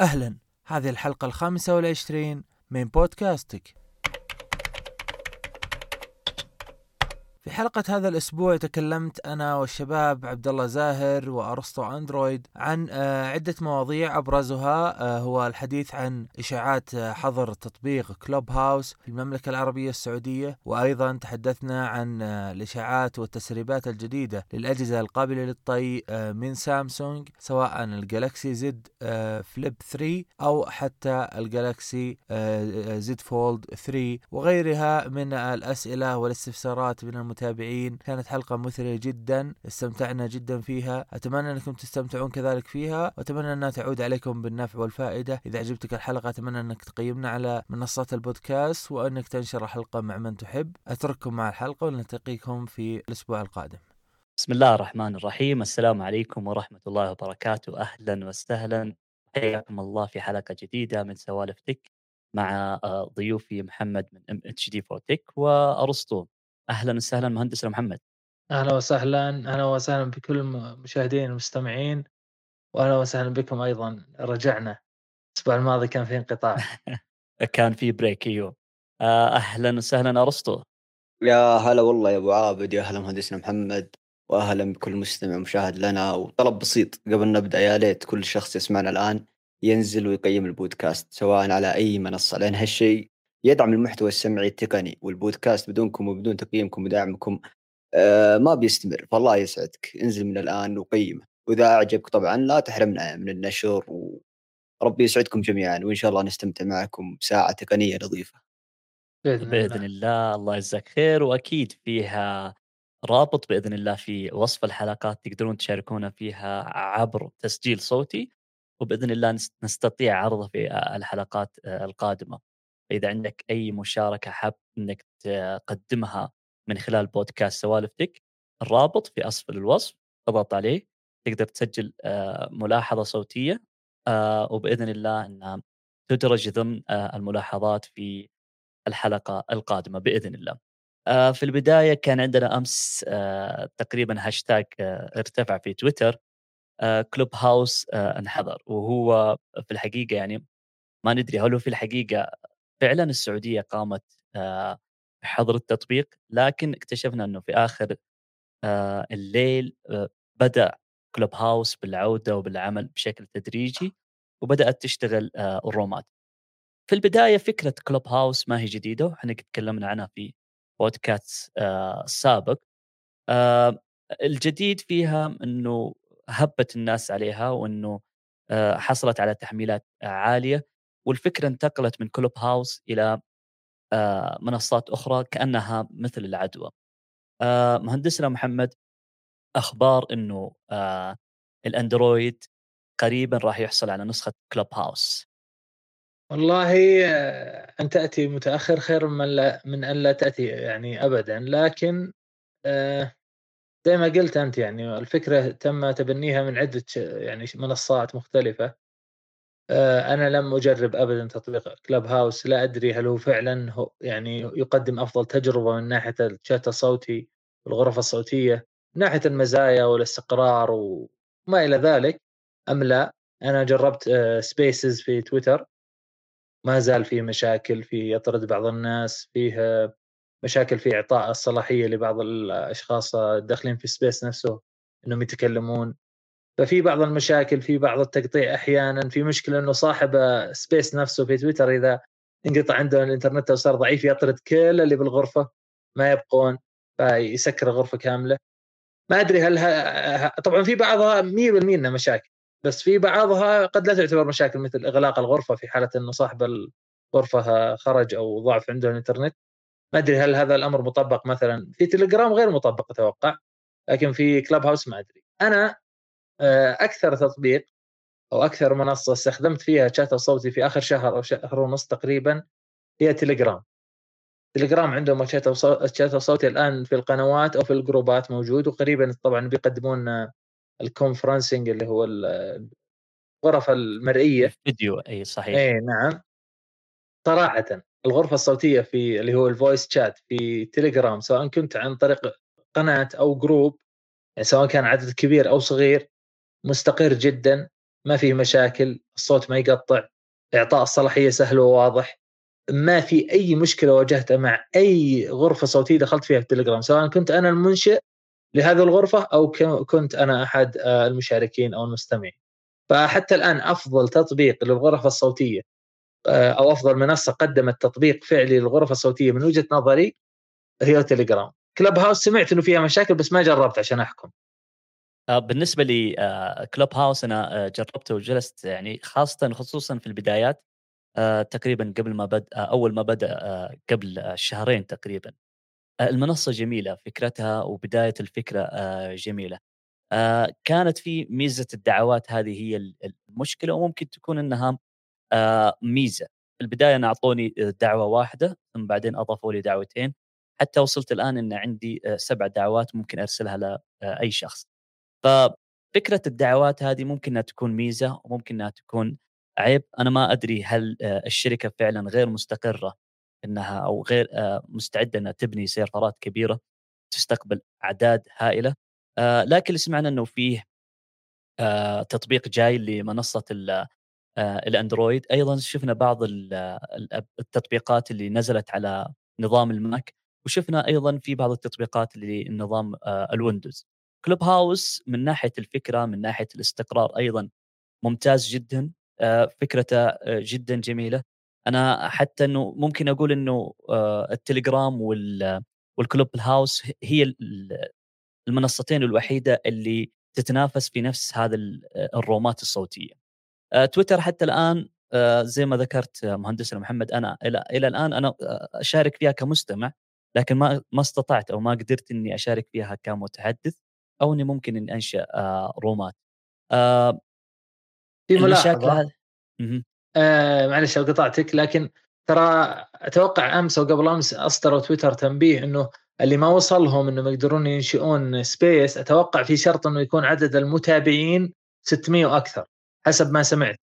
أهلا. هذه الحلقة الخامسة والعشرين من بودكاستك. في حلقة هذا الأسبوع تكلمت أنا والشباب عبد الله زاهر وأرسطو أندرويد عن آه، عدة مواضيع أبرزها آه، هو الحديث عن إشاعات آه، حظر تطبيق كلوب هاوس في المملكة العربية السعودية وأيضا تحدثنا عن الإشاعات والتسريبات الجديدة للأجهزة القابلة للطي من سامسونج سواء ال Galaxy Z Flip 3 أو حتى ال Galaxy Z Fold 3 وغيرها من الأسئلة والاستفسارات من المتابعين. كانت حلقة مثرية جدا استمتعنا جدا فيها. أتمنى أنكم تستمتعون كذلك فيها وأتمنى أنها تعود عليكم بالنفع والفائدة. إذا عجبتك الحلقة أتمنى أنك تقيمنا على منصات البودكاست وأنك تنشر الحلقة مع من تحب. أترككم مع الحلقة ونلتقيكم في الأسبوع القادم. بسم الله الرحمن الرحيم. السلام عليكم ورحمة الله وبركاته. أهلا وسهلا. حياكم الله في حلقة جديدة من سوالف Tech مع آه، ضيوفي محمد من MHD فوتك وأرسطو. أهلا وسهلا مهندس محمد. أهلا وسهلا أهلا وسهلا بكل المشاهدين والمستمعين واهلا وسهلا بكم أيضا. رجعنا. الأسبوع الماضي كان في انقطاع. كان في break أيوه. آه، أهلا وسهلا أرسطو. يا هلا والله يا أبو عابد يا هلا مهندسنا محمد واهلا بكل مستمع ومشاهد لنا. وطلب بسيط قبل نبدأ يا ليت كل شخص يسمعنا الآن ينزل ويقيم البودكاست سواء على أي منصة لأن هالشيء يدعم المحتوى السمعي التقني والبودكاست بدونكم وبدون تقييمكم ودعمكم آه ما بيستمر. فالله يسعدك. انزل من الآن وقيمه وإذا أعجبك طبعا لا تحرمنا من النشر وربي يسعدكم جميعا. وإن شاء الله نستمتع معكم بساعة تقنية نظيفه بإذن, بإذن الله. الله الله يجزاك خير. وأكيد فيها رابط بإذن الله في وصف الحلقات تقدرون تشاركونا فيها عبر تسجيل صوتي. وبإذن الله نستطيع عرضه في الحلقات آه، القادمة. فاذا عندك أي مشاركة حاب إنك تقدمها من خلال بودكاست سوالفتك الرابط في اسفل الوصف اضغط عليه تقدر تسجل ملاحظة صوتية وبإذن الله إنها تدرج ضمن الملاحظات في الحلقة القادمة بإذن الله. في البداية كان عندنا أمس تقريبا هاشتاج ارتفع في تويتر Clubhouse انحظر وهو في الحقيقة يعني ما ندري هل هو في الحقيقة فعلا السعودية قامت بحظر التطبيق لكن اكتشفنا إنه في آخر الليل بدأ كلوب هاوس بالعودة وبالعمل بشكل تدريجي وبدأت تشتغل الرومات. في البداية فكرة كلوب هاوس ما هي جديدة وحنا تكلمنا عنها في بودكاست سابق. الجديد فيها إنه هبت الناس عليها وإنه حصلت على تحميلات عالية والفكرة انتقلت من كلوب هاوس إلى آه، منصات أخرى كأنها مثل العدوى. آه، مهندسنا محمد أخبار إنه آه، الأندرويد قريبا راح يحصل على نسخة كلوب هاوس. والله أن تأتي متأخر خير من لا من أن لا تأتي يعني ابدا لكن زي ما قلت أنت يعني الفكرة تم تبنيها من عدة يعني منصات مختلفة أنا لم أجرب ابدا تطبيق كلاب هاوس لا أدري هل هو فعلا هو يعني يقدم أفضل تجربة من ناحية الشات الصوتي والغرف الصوتية من ناحية المزايا والاستقرار وما إلى ذلك أم لا؟ أنا جربت Spaces آه، في تويتر ما زال فيه مشاكل في يطرد بعض الناس فيه مشاكل في إعطاء الصلاحية لبعض الأشخاص الداخلين في Space نفسه إنهم يتكلمون. ففي بعض المشاكل في بعض التقطيع أحيانا في مشكلة إنه صاحب Space نفسه في تويتر إذا انقطع عنده الإنترنت أو صار ضعيف يطرد كل اللي بالغرفة ما يبقون فيسكر الغرفة كاملة. ما أدري هل ها... طبعا في بعضها 100% إنها مشاكل بس في بعضها قد لا تعتبر مشاكل مثل إغلاق الغرفة في حالة إنه صاحب الغرفة خرج أو ضعف عنده الإنترنت. ما أدري هل هذا الأمر مطبق مثلا في تليجرام غير مطبق أتوقع لكن في كلاب هاوس ما أدري. أنا أكثر تطبيق أو أكثر منصة استخدمت فيها شات الصوتي في آخر شهر أو شهر ونص تقريبا هي تليجرام تليجرام عندهم ال chat ال chat الصوتي الآن في القنوات أو في الجروبات موجود وقريبا طبعا بيقدمون ال conferencing اللي هو الغرف المرئية. الفيديو أي صحيح. اي نعم. صراحة الغرفة الصوتية في اللي هو ال voice chat في تليجرام سواء كنت عن طريق قناة أو group يعني سواء كان عدد كبير أو صغير مستقر جدا ما فيه مشاكل الصوت ما يقطع إعطاء الصلاحية سهل وواضح. ما في أي مشكلة واجهتها مع أي غرفة صوتية دخلت فيها في التليجرام سواء كنت أنا المنشئ لهذه الغرفة أو كنت أنا أحد آه، المشاركين أو المستمعين. فحتى الآن أفضل تطبيق للغرف الصوتية آه، أو أفضل منصة قدمت تطبيق فعلي للغرف الصوتية من وجهة نظري هي تليجرام كلب هاوس سمعت إنه فيها مشاكل بس ما جربت عشان أحكم. بالنسبة لي كلوب هاوس أنا جربته وجلست يعني خاصه خصوصا في البدايات تقريبا قبل ما بدا أول ما بدأ قبل شهرين تقريبا. المنصة جميلة فكرتها وبداية الفكرة جميلة. كانت في ميزة الدعوات هذه هي المشكلة وممكن تكون إنها ميزة. في البداية أنا أعطوني دعوة واحدة ثم بعدين أضافوا لي دعوتين. حتى وصلت الآن إن عندي سبع دعوات ممكن أرسلها لاي شخص. ففكرة الدعوات هذه ممكن إنها تكون ميزة وممكن إنها تكون عيب. أنا ما أدري هل الشركة فعلا غير مستقرة إنها أو غير مستعدة إنها تبني سيرفرات كبيرة تستقبل أعداد هائلة. لكن اللي سمعنا إنه فيه تطبيق جاي لمنصة الأندرويد. أيضا شفنا بعض التطبيقات اللي نزلت على نظام الماك وشفنا أيضا في بعض التطبيقات لنظام الويندوز. كلوب هاوس من ناحية الفكرة من ناحية الاستقرار أيضا ممتاز جدا. فكرته جدا جميلة. أنا حتى إنه ممكن أقول إنه التليجرام والكلوب هاوس هي المنصتين الوحيدة اللي تتنافس في نفس هذا الرومات الصوتية. تويتر حتى الآن زي ما ذكرت مهندسنا محمد أنا إلى إلى الآن أنا أشارك فيها كمستمع لكن ما ما استطعت أو ما قدرت إني أشارك فيها كمتحدث. أو إني ممكن إني أنشأ رومات. في ملاحظة. آه معلش لو قطعتك لكن ترى أتوقع أمس أو قبل أمس أصدروا تويتر تنبيه إنه اللي ما وصلهم إنهم يقدرون ينشئون سبيس أتوقع في شرط إنه يكون عدد المتابعين 600 وأكثر حسب ما سمعت.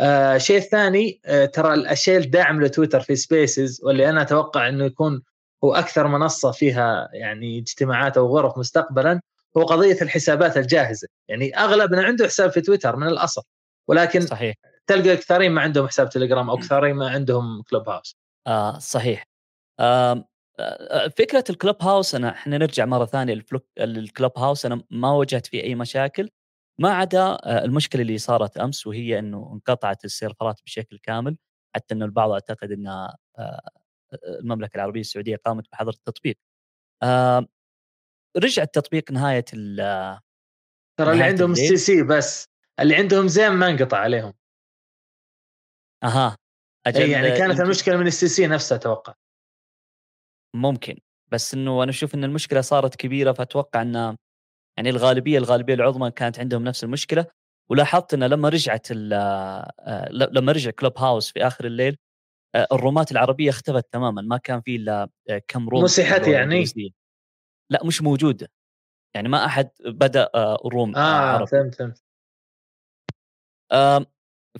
آه شيء الثاني آه ترى الشيء الداعم لتويتر في Spaces واللي أنا أتوقع إنه يكون هو أكثر منصة فيها يعني اجتماعات أو غرف مستقبلا هو قضية الحسابات الجاهزة، يعني اغلبنا عنده حساب في تويتر من الأصل ولكن صحيح تلقى كثيرين ما عندهم حساب تليجرام أو كثيرين ما عندهم كلوب هاوس. آه صحيح. آه فكرة الكلوب هاوس أنا إحنا نرجع مرة ثانية للكلوب هاوس أنا ما واجهت فيه أي مشاكل ما عدا المشكلة اللي صارت أمس وهي إنه انقطعت السيرفرات بشكل كامل حتى إنه البعض أعتقد ان المملكة العربية السعودية قامت بحظر التطبيق. رجع التطبيق نهاية ال ترى اللي عندهم ال STC بس اللي عندهم زين ما انقطع عليهم. أها. أجل أي يعني كانت المشكلة من ال STC نفسها أتوقع. ممكن. بس إنه أنا أشوف إن المشكلة صارت كبيرة فأتوقع إن يعني الغالبية الغالبية العظمى كانت عندهم نفس المشكلة. ولاحظت انه لما رجعت آه، لما رجع كلوب هاوس في آخر الليل آه، الرومات العربية اختفت تماما. ما كان في إلا آه، كم room مسحت يعني. لا مش موجوده يعني ما أحد بدأ room آه عربي. فهمت فهمت.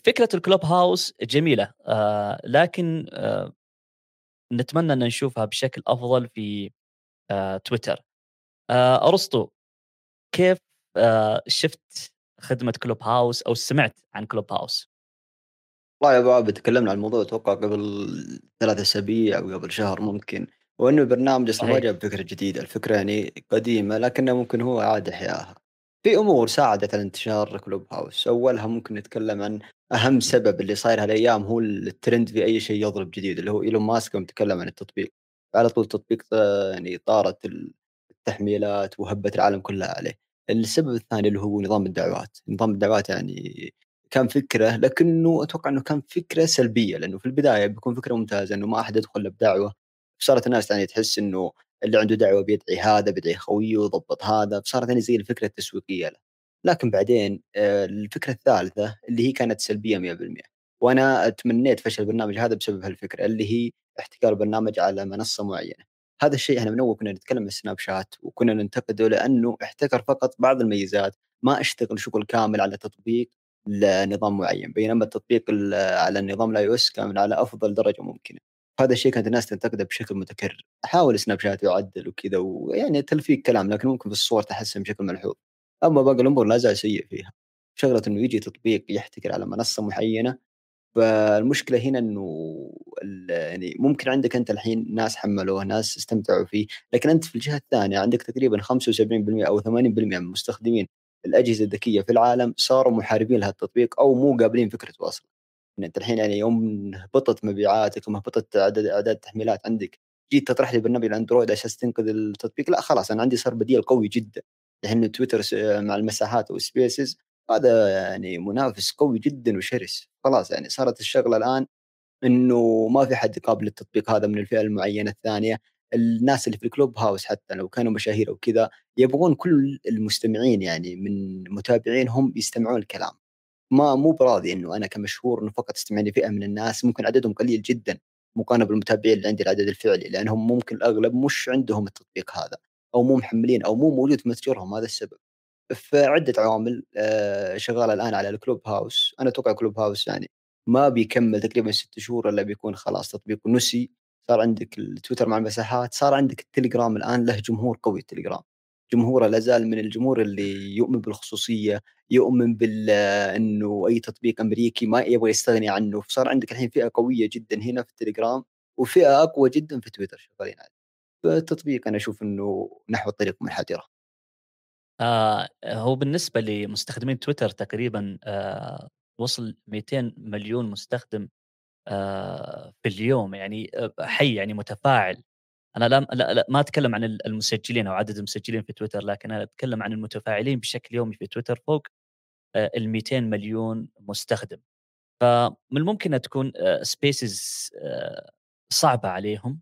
فكرة الكلوب هاوس جميلة لكن نتمنى أن نشوفها بشكل أفضل في آه، تويتر. آه، أرسطو كيف آه، شفت خدمة كلوب هاوس أو سمعت عن كلوب هاوس والله يا أبو عابد تكلمنا عن الموضوع أتوقع قبل ثلاث أسابيع أو قبل شهر ممكن. وإنه البرنامج أصلا ما جاب فكرة جديدة الفكرة يعني قديمة لكنه ممكن هو اعاد احيائها في أمور ساعدت على انتشار كلوب هاوس. أولها ممكن نتكلم عن أهم سبب اللي صاير هالأيام هو الترند في أي شيء يضرب جديد اللي هو إيلون ماسك يوم تكلم عن التطبيق. على طول التطبيق يعني طارت التحميلات وهبت العالم كلها عليه. السبب الثاني اللي هو نظام الدعوات. نظام الدعوات يعني كان فكرة لكنه أتوقع إنه كان فكرة سلبية لأنه في البداية بيكون فكرة ممتازة إنه ما أحد يدخل بدعوة. صارت الناس يعني تحس إنه اللي عنده دعوة بيدعي هذا بيدعي خويه ويضبط هذا فصارت يعني زي الفكرة التسويقية له. لكن بعدين آه، الفكرة الثالثة اللي هي كانت سلبية 100% وأنا تمنيت فشل البرنامج هذا بسبب هالفكرة اللي هي احتكار البرنامج على منصة معينة. هذا الشيء إحنا من أول كنا نتكلم عن سناب شات وكنا ننتقده لأنه احتكر فقط بعض الميزات ما اشتغل شغل كامل على تطبيق لنظام معين بينما التطبيق على النظام ال iOS كان على أفضل درجة ممكنة. هذا الشيء كانت الناس تنتقده بشكل متكرر. حاول سناب شات يعدل وكذا ويعني تلفيق كلام لكن ممكن في الصور تحسن بشكل ملحوظ. أما باقي الأمور لا زال سيء فيها. شغلة إنه يجي تطبيق يحتكر على منصة معينة فالمشكلة هنا إنه يعني ممكن عندك أنت الحين ناس حملوه ناس استمتعوا فيه لكن أنت في الجهة الثانية عندك تقريبا 75% أو 80% من مستخدمين الأجهزة الذكية في العالم صاروا محاربين لهذا التطبيق أو مو قابلين فكرته أصلا يعني أنت الحين يعني يوم هبطت مبيعاتك وما هبطت عدد أعداد التحميلات عندك جيت تطرح لي برنامج الأندرويد عشان تنقذ التطبيق؟ لا خلاص أنا عندي صار بديل قوي جدا. الحين تويتر مع المساحات و Spaces هذا يعني منافس قوي جدا وشرس. خلاص يعني صارت الشغلة الآن إنه ما في حد قابل للتطبيق هذا من الفئة المعينة الثانية. الناس اللي في الكلوب هاوس حتى لو كانوا مشاهير أو كذا يبغون كل المستمعين يعني من متابعينهم يستمعون الكلام. ما مو براضي إنه أنا كمشهور إنه فقط تستمعني فئه من الناس ممكن عددهم قليل جدا مقارنة بالمتابعين اللي عندي العدد الفعلي لأنهم ممكن الأغلب مش عندهم التطبيق هذا أو مو محملين أو مو موجود في متجرهم هذا السبب. في عده عوامل آه، شغالة الآن على الكلوب هاوس. أنا أتوقع كلوب هاوس يعني ما بيكمل تقريبا ست شهور إلا بيكون خلاص تطبيق نسي. صار عندك التويتر مع المساحات صار عندك التليجرام الآن له جمهور قوي التليجرام. جمهوره لا زال من الجمهور اللي يؤمن بالخصوصيه يؤمن بال إنه أي تطبيق أمريكي ما يبغى يستغني عنه. فصار عندك الحين فئة قوية جدا هنا في التليجرام وفئة أقوى جدا في تويتر شغالين عليه. فالتطبيق أنا أشوف إنه نحو الطريق منحدره آه هو بالنسبة لمستخدمين تويتر تقريبا آه وصل 200 مليون مستخدم آه في اليوم. يعني آه، حي يعني متفاعل. أنا لا, لا, لا ما أتكلم عن المسجلين أو عدد المسجلين في تويتر لكن أنا أتكلم عن المتفاعلين بشكل يومي في تويتر فوق آه، ال 200 مليون مستخدم. فمن الممكن أن تكون Spaces آه، صعبة عليهم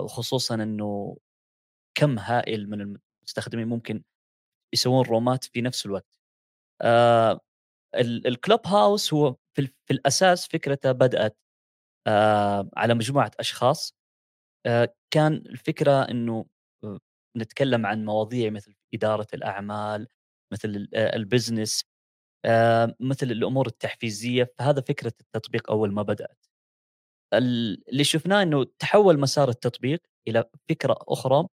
وخصوصا إنه كم هائل من المستخدمين ممكن يسوون رومات في نفس الوقت. الكلوب هاوس هو في, الأساس فكرته بدأت آه على مجموعة أشخاص آه كان الفكرة إنه آه، نتكلم عن مواضيع مثل إدارة الأعمال مثل آه، ال business آه مثل الأمور التحفيزية فهذا فكرة التطبيق أول ما بدأت. اللي شفناه إنه تحول مسار التطبيق إلى فكرة أخرى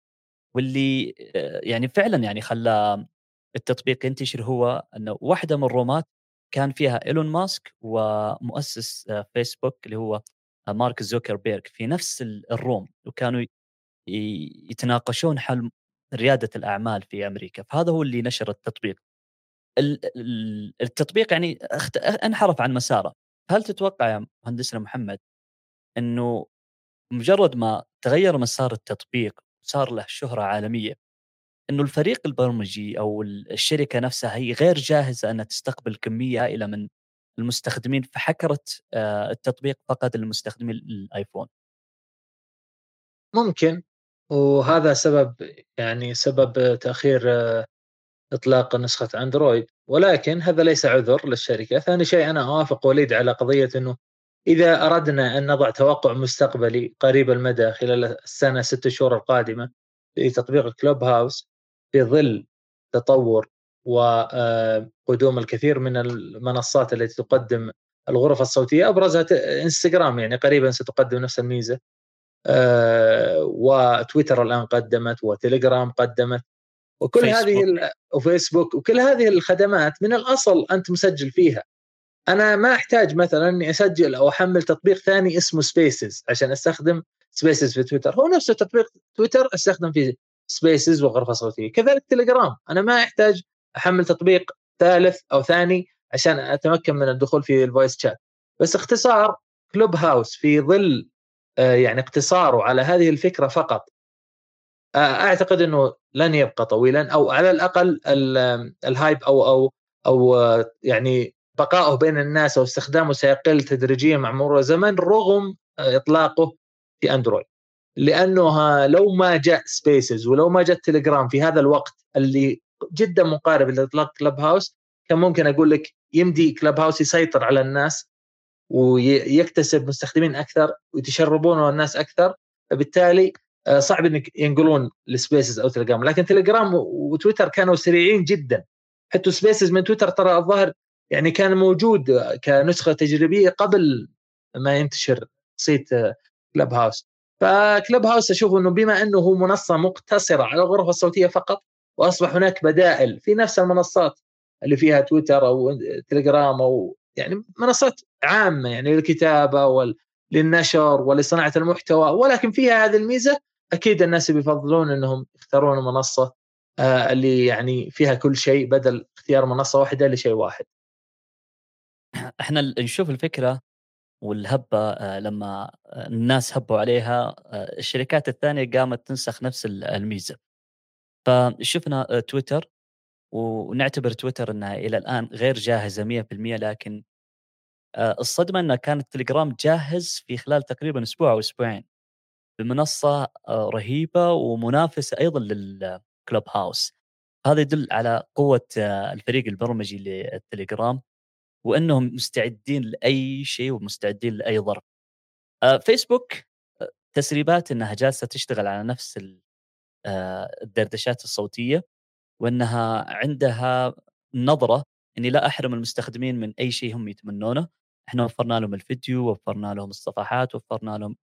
واللي آه، يعني فعلا يعني خلى التطبيق ينتشر هو إنه واحدة من الرومات كان فيها إيلون ماسك ومؤسس آه، فيسبوك اللي هو آه، مارك زوكربيرج في نفس ال room وكانوا يتناقشون حل ريادة الأعمال في أمريكا. فهذا هو اللي نشر التطبيق. التطبيق يعني انحرف عن مساره. هل تتوقع يا مهندسنا محمد إنه مجرد ما تغير مسار التطبيق وصار له شهرة عالمية إنه الفريق البرمجي أو الشركة نفسها هي غير جاهزة أنها تستقبل كمية هائلة من المستخدمين فحكرت آه، التطبيق فقط للمستخدمين الايفون ممكن. وهذا سبب يعني سبب تأخير آه، إطلاق نسخة أندرويد. ولكن هذا ليس عذر للشركة. ثاني شيء أنا أوافق وليد على قضية إنه إذا أردنا أن نضع توقع مستقبلي قريب المدى خلال السنة ست شهور القادمة لتطبيق كلوب هاوس في ظل تطور وقدوم الكثير من المنصات التي تقدم الغرف الصوتية أبرزها إنستغرام يعني قريبا ستقدم نفس الميزة. آه، وتويتر الآن قدمت وتليجرام قدمت وكل فيسبوك. هذه وفيسبوك وكل هذه الخدمات من الأصل أنت مسجل فيها. أنا ما أحتاج مثلا أني أسجل أو أحمل تطبيق ثاني اسمه Spaces عشان أستخدم Spaces في تويتر. هو نفسه تطبيق تويتر أستخدم فيه Spaces وغرفة صوتية. كذلك تليجرام أنا ما أحتاج أحمل تطبيق ثالث أو ثاني عشان أتمكن من الدخول في ال voice chat بس اختصار Clubhouse في ظل آه، يعني اقتصاره على هذه الفكرة فقط آه، أعتقد إنه لن يبقى طويلا أو على الأقل ال hype أو أو أو يعني بقائه بين الناس أو استخدامه سيقل تدريجيا مع مرور الزمن رغم إطلاقه في Android. لأنه لو ما جاء Spaces ولو ما جاء تليجرام في هذا الوقت اللي جدا مقارب لإطلاق Clubhouse كان ممكن أقول لك يمدي Clubhouse يسيطر على الناس ويكتسب مستخدمين أكثر ويتشربون الناس أكثر. فبالتالي آه، صعب إنك ينقلون ل Spaces أو تليجرام لكن تليجرام وتويتر كانوا سريعين جدا. حتى Spaces من تويتر ترى الظاهر يعني كان موجود كنسخة تجريبية قبل ما ينتشر صيت Clubhouse ف Clubhouse أشوف إنه بما إنه هو منصة مقتصرة على الغرفة الصوتية فقط وأصبح هناك بدائل في نفس المنصات اللي فيها تويتر أو تليجرام أو يعني منصات عامة يعني للكتابة وال للنشر ولصناعة المحتوى ولكن فيها هذه الميزة أكيد الناس بيفضلون إنهم يختارون المنصه آه، اللي يعني فيها كل شيء بدل اختيار منصة واحدة لشيء واحد. إحنا نشوف الفكرة والهبة آه، لما الناس هبوا عليها آه، الشركات الثانية قامت تنسخ نفس الميزة. فشفنا تويتر ونعتبر تويتر إنها إلى الآن غير جاهزة 100% لكن الصدمة إنها كانت تليجرام جاهز في خلال تقريبا أسبوع أو أسبوعين بمنصة رهيبة ومنافسة أيضا للكلوب هاوس هذا يدل على قوة الفريق البرمجي للتليجرام وإنهم مستعدين لأي شيء ومستعدين لأي ظرف. فيسبوك تسريبات إنها جالسة تشتغل على نفس الدردشات الصوتية وأنها عندها نظرة إني لا أحرم المستخدمين من أي شيء هم يتمنونه إحنا وفرنا لهم الفيديو وفرنا لهم الصفحات وفرنا لهم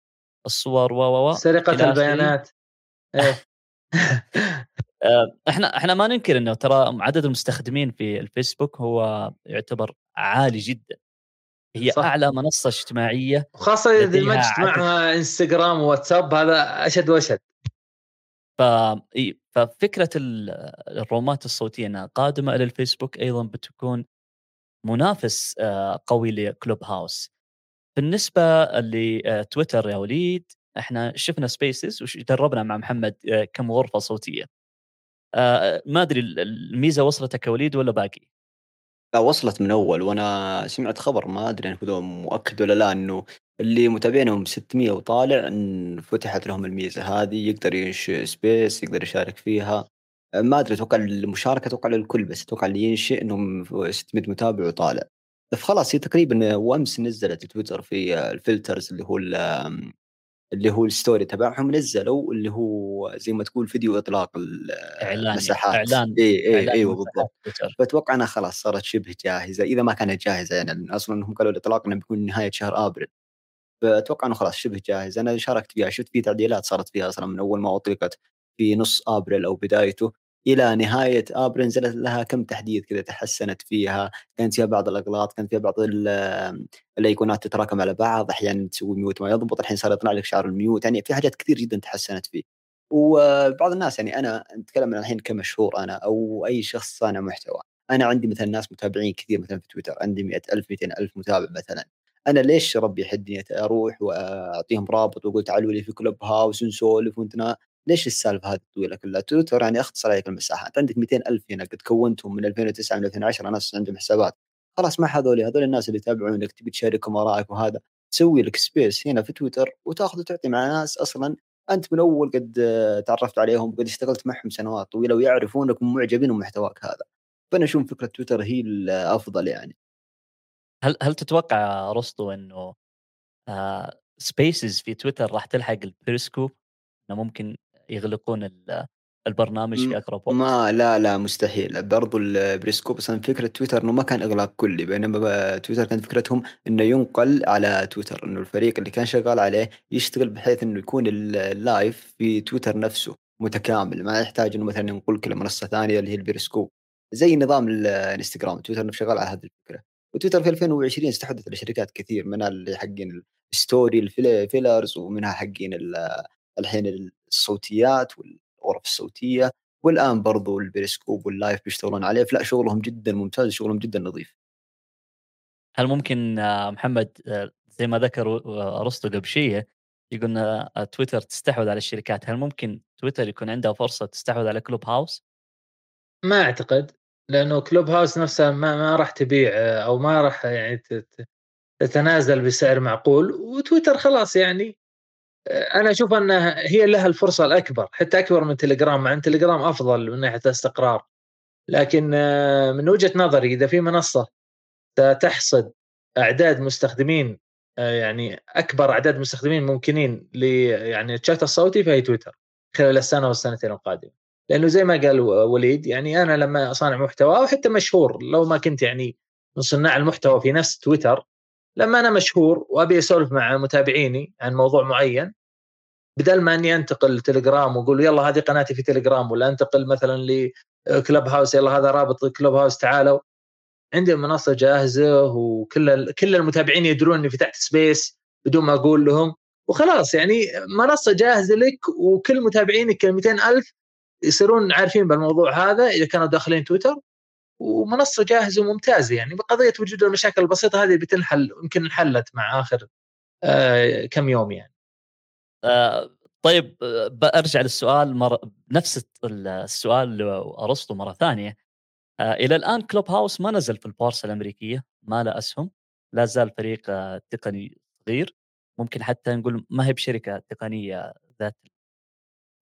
الصور و و سرقة البيانات إيه. آه، إحنا إحنا ما ننكر إنه ترى عدد المستخدمين في الفيسبوك هو يعتبر عالي جدا هي صح. أعلى منصة اجتماعية خاصه إذا دمجت معها إنستغرام وواتساب هذا أشد وأشد. ففكرة الرومات الصوتية إنها قادمة إلى الفيسبوك أيضا بتكون منافس آه، قوي ل Clubhouse بالنسبة لتويتر يا وليد إحنا شفنا Spaces وجربنا مع محمد آه، كم غرفة صوتية آه، ما أدري الميزة وصلتك يا وليد ولا باقي؟ لا وصلت من أول وأنا سمعت خبر ما أدري هو مؤكد ولا لا إنه اللي متابعينهم 600 وطالع إن فتحت لهم الميزة هذه يقدر ينشئ space يقدر يشارك فيها. ما أدري أتوقع المشاركة أتوقع للكل بس أتوقع اللي ينشئ إنهم 600 متابع وطالع. فخلاص هي تقريبا وأمس نزلت تويتر في الفليتس اللي هو اللي هو ال story تبعهم نزلوا اللي هو زي ما تقول فيديو إطلاق المساحات. إعلان إي إي أيوه بالضبط. فأتوقع إنها خلاص صارت شبه جاهزة إذا ما كانت جاهزة يعني أصلا هم قالوا الإطلاق إنه بيكون نهاية شهر آبريل. فأتوقع إنه خلاص شبه جاهز أنا شاركت فيها شفت في تعديلات صارت فيها أصلا من أول ما أطلقت في نص آبريل أو بدايته. إلى نهاية ابريل نزلت لها كم تحديث كذا تحسنت فيها؟ كانت فيها بعض الأغلاط كانت فيها بعض الأيقونات تتراكم على بعض أحيانا تسوي mute ما يضبط الحين صار يطلع لك شعار ال mute يعني في حاجات كثير جدا تحسنت فيه. وبعض الناس يعني أنا نتكلم عن الحين كمشهور أنا أو أي شخص صانع محتوى أنا عندي مثلا ناس متابعين كثير مثلا في تويتر عندي 100000 200000 متابع مثلا. أنا ليش ربي يحدني أروح وأعطيهم رابط واقول تعالوا لي في كلوب هاوس ونسولف وانتنا ليش السالفة هذه الطويله كلها؟ تويتر يعني أختصر عليك المساحات، عندك 200 الف هنا قد كونتهم من 2009 من 2010 ناس عندهم حسابات، خلاص ما هذول هذول الناس اللي يتابعونك تبي تشاركهم آرائك وهذا، تسوي لك space هنا في تويتر وتاخذ وتعطي مع ناس أصلا أنت من أول قد تعرفت عليهم قد اشتغلت معهم سنوات طويلة ويعرفونك ومعجبين بمحتواك هذا. فأنا أشوف فكرة تويتر هي الافضل يعني. هل هل تتوقع أرسطو إنه آه Spaces في تويتر راح تلحق البيريسكوب إنه ممكن يغلقون البرنامج في أقرب وقت. ما لا لا مستحيل. برضو البريسكوب أصلا فكرة تويتر إنه ما كان إغلاق كلي بينما تويتر كانت فكرتهم إنه ينقل على تويتر إنه الفريق اللي كان شغال عليه يشتغل بحيث إنه يكون ال live في تويتر نفسه متكامل ما يحتاج إنه مثلا ينقل كل منصه ثانية اللي هي البريسكوب. زي نظام الإنستغرام تويتر شغال على هذه الفكرة. وتويتر في 2020 استحدث لشركات كثير منها اللي حقين ال story الفليتس ومنها حقين الحين الصوتيات والغرف الصوتية والآن برضو البريسكوب وال live بيشتغلون عليه فلا شغلهم جدا ممتاز شغلهم جدا نظيف هل ممكن آه، محمد آه، زي ما ذكر آه، أرسطو قبل شيء يقول تويتر تستحوذ على الشركات هل ممكن تويتر يكون عندها فرصة تستحوذ على كلوب هاوس؟ ما أعتقد لأنه كلوب هاوس نفسها ما, ما راح تبيع أو ما راح يعني تتنازل بسعر معقول وتويتر خلاص يعني أنا أشوف أنها هي لها الفرصة الأكبر حتى أكبر من تليجرام مع إن تليجرام أفضل من ناحية الاستقرار. لكن آه، من وجهة نظري إذا في منصة تحصد أعداد مستخدمين آه، يعني أكبر أعداد مستخدمين ممكنين ل يعني الشات الصوتي فهي تويتر خلال السنة والسنتين القادمة. لأنه زي ما قال وليد يعني أنا لما اصنع محتوى أو حتى مشهور لو ما كنت يعني من صناع المحتوى في نفس تويتر لما أنا مشهور وأبي أسولف مع متابعيني عن موضوع معين بدل ما إني أنتقل تليجرام وأقول يلا هذه قناتي في تليجرام ولا أنتقل مثلا لكلب هاوس يلا هذا رابط كلب هاوس تعالوا. عندي منصة جاهزة وكل كل المتابعين يدرون إني فتحت سبيس بدون ما أقول لهم. وخلاص يعني منصة جاهزة لك وكل متابعينك 200 ألف يصيرون عارفين بالموضوع هذا إذا كانوا داخلين تويتر. ومنصة جاهزة وممتازة يعني. بقضية وجود المشاكل البسيطة هذه بتنحل يمكن انحلت مع آخر آه كم يوم يعني. آه طيب برجع للسؤال مر... نفس السؤال أرسطو مرة ثانية. آه إلى الآن كلوب هاوس ما نزل في البورصة الأمريكية ما له أسهم لا زال فريق آه تقني صغير. ممكن حتى نقول ما هي بشركة تقنية ذات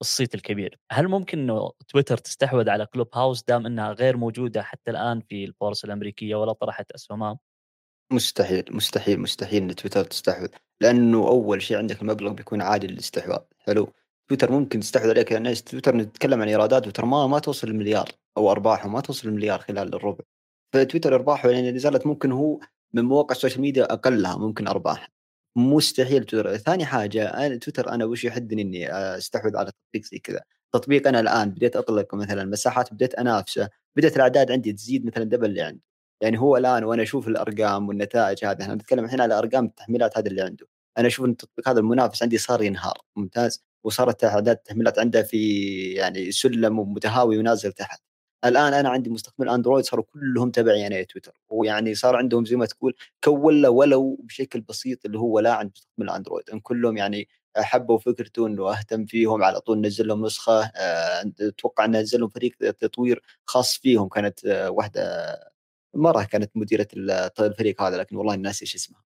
الصيت الكبير. هل ممكن إنه تويتر تستحوذ على كلوب هاوس دام إنها غير موجودة حتى الآن في البورصه الأمريكية ولا طرحت أسهمها؟ مستحيل مستحيل مستحيل إن تويتر تستحوذ لأنه أول شيء عندك المبلغ بيكون عادي للاستحواذ. حلو. تويتر ممكن تستحوذ عليك لأن تويتر نتكلم عن إيرادات تويتر ما ما توصل المليار أو ارباحه ما توصل المليار خلال الربع. فتويتر أرباحه يعني نزلت ممكن هو من مواقع ال social media أقلها ممكن أرباح. مستحيل تويتر. ثاني حاجة أنا تويتر أنا وش يحدني إني أستحوذ على تطبيق زي كذا. تطبيق أنا الآن بديت اطلق مثلا مساحات بديت أنافسه بدات الأعداد عندي تزيد مثلا double اللي عندي يعني هو الآن وأنا أشوف الأرقام والنتائج هذه إحنا نتكلم الحين على ارقام التحميلات هذا اللي عنده. أنا أشوف إن التطبيق هذا المنافس عندي صار ينهار ممتاز. وصارت اعداد التحميلات عنده في يعني سلم متهاوي ونازل تحت. الآن أنا عندي مستخدمين أندرويد صاروا كلهم تبعي أنا تويتر. ويعني صار عندهم زي ما تقول كون ولو بشكل بسيط اللي هو لا عند مستخدمين الاندرويد إن كلهم يعني حبوا فكرته إنه أهتم فيهم على طول نزل لهم نسخة آه، أتوقع انه نزل لهم فريق تطوير خاص فيهم. كانت آه، واحدة مرة كانت مديرة الفريق هذا لكن والله ناسي إيش اسمها.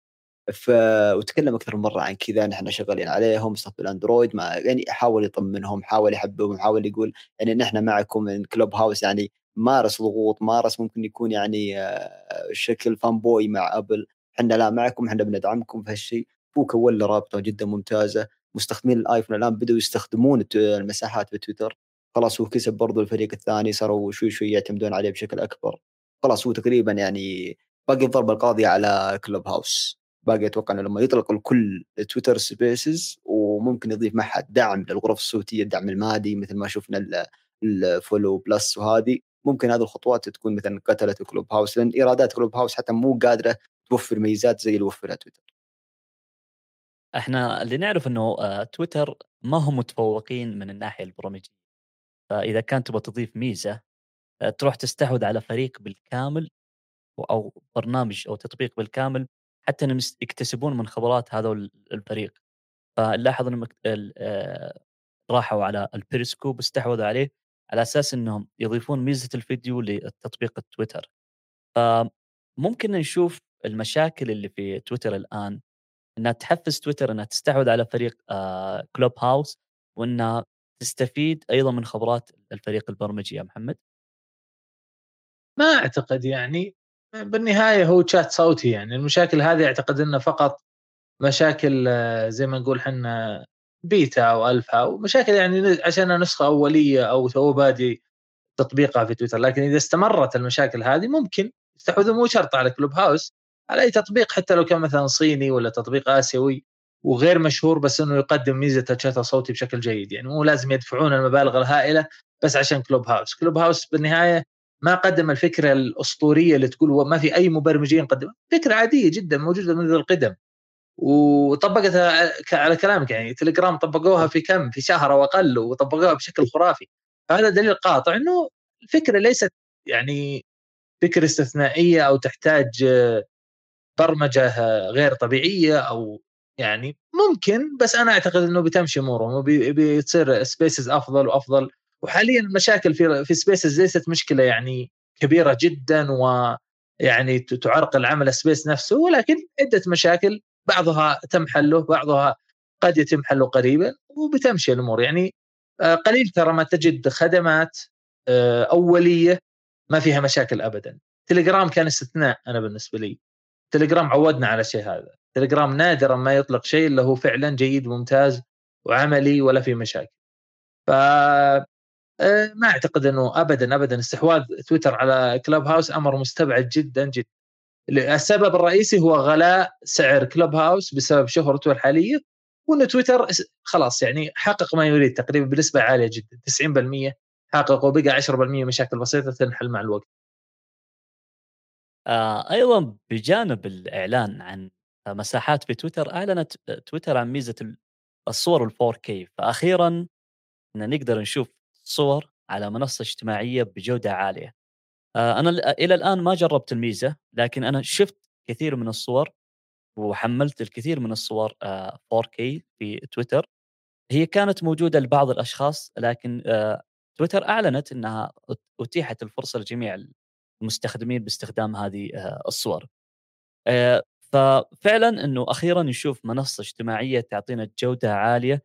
ف وتكلم أكثر من مرة عن كذا نحن شغالين عليهم مستقبل Android ما يعني حاول يطمنهم حاول يحببهم حاول يقول يعني نحن معكم من Clubhouse يعني مارس ضغوط مارس ممكن يكون يعني آه، شكل fanboy مع Apple إحنا لا معكم إحنا بندعمكم في هالشيء هو كون له رابطه جدا ممتازة. مستخدمين الآيفون الآن بدأوا يستخدمون المساحات في تويتر خلاص هو كسب برضو الفريق الثاني صاروا شوي شوي يعتمدون عليه بشكل أكبر. خلاص هو تقريبا يعني باقي الضربة القاضية على Clubhouse باقي أتوقع إنه لما يطلق الكل تويتر Spaces وممكن يضيف معها دعم للغرف الصوتية الدعم المادي مثل ما شفنا ال follow plus وهذه ممكن هذه الخطوات تكون مثلا قتلت Clubhouse لأن إيرادات Clubhouse حتى مو قادرة توفر ميزات زي اللي وفرها تويتر. إحنا اللي نعرف إنه آه، تويتر ما هم متفوقين من الناحية البرامجيه. فإذا كان تبغى تضيف ميزة آه، تروح تستحوذ على فريق بالكامل أو برنامج أو تطبيق بالكامل حتى إنهم يكتسبون من خبرات هذا الفريق. فنلاحظ إنهم آه، راحوا على البيريسكوب استحوذوا عليه على أساس إنهم يضيفون ميزة الفيديو للتطبيق التويتر فممكن نشوف المشاكل اللي في تويتر الآن إنها تحفز تويتر إنها تستحوذ على فريق Club آه، house وإنها تستفيد أيضا من خبرات الفريق البرمجي. يا محمد؟ ما أعتقد يعني بالنهاية هو شات صوتي يعني. المشاكل هذه أعتقد انها فقط مشاكل آه، زي ما نقول إحنا بيتا أو ألفا ومشاكل يعني عشان نسخة أولية أو تو بادي تطبيقها في تويتر. لكن إذا استمرت المشاكل هذه ممكن يستحوذون مو شرط على كلوب هاوس على أي تطبيق حتى لو كان مثلا صيني ولا تطبيق آسيوي وغير مشهور بس إنه يقدم ميزة الشات الصوتي بشكل جيد يعني. مو لازم يدفعون المبالغ الهائلة بس عشان كلوب هاوس. كلوب هاوس بالنهاية ما قدم الفكرة الأسطورية اللي تقول ما في أي مبرمجين قدم. فكرة عادية جدا موجودة منذ القدم. وطبقتها على كلامك يعني تليجرام طبقوها في كم؟ في شهر أو أقل وطبقوها بشكل خرافي. فهذا دليل قاطع إنه الفكرة ليست يعني فكرة استثنائية أو تحتاج برمجة غير طبيعية أو يعني ممكن بس أنا أعتقد إنه بتمشي أمورهم وبتصير Spaces أفضل وأفضل. وحاليا المشاكل في في Spaces ليست مشكلة يعني كبيرة جدا ويعني تعرقل عمل Space نفسه ولكن عدة مشاكل بعضها تم حله بعضها قد يتم حله قريبا وبتمشي الأمور. يعني آه، قليل ترى ما تجد خدمات آه، أولية ما فيها مشاكل ابدا. تليجرام كان استثناء أنا بالنسبة لي. تليجرام عودنا على الشيء هذا. تليجرام نادرا ما يطلق شيء اللي هو فعلا جيد وممتاز وعملي ولا في مشاكل. ف ما أعتقد إنه ابدا ابدا. استحواذ تويتر على كلوب هاوس أمر مستبعد جدا جدا. السبب الرئيسي هو غلاء سعر كلوب هاوس بسبب شهرته الحالية وان تويتر خلاص يعني حقق ما يريد تقريبا بنسبة عالية جدا 90% حقق وبقى 10% مشاكل بسيطة تنحل مع الوقت. آه أيضا بجانب الإعلان عن مساحات في تويتر أعلنت تويتر عن ميزة الصور ال 4K فاخيرا نقدر نشوف صور على منصة اجتماعية بجودة عالية. آه أنا إلى الآن ما جربت الميزة لكن أنا شفت كثير من الصور وحملت الكثير من الصور آه 4K في تويتر هي كانت موجودة لبعض الأشخاص لكن آه تويتر أعلنت إنها أتيحت الفرصة لجميع المستخدمين باستخدام هذه آه الصور. آه ففعلا إنه أخيرا نشوف منصة اجتماعية تعطينا جودة عالية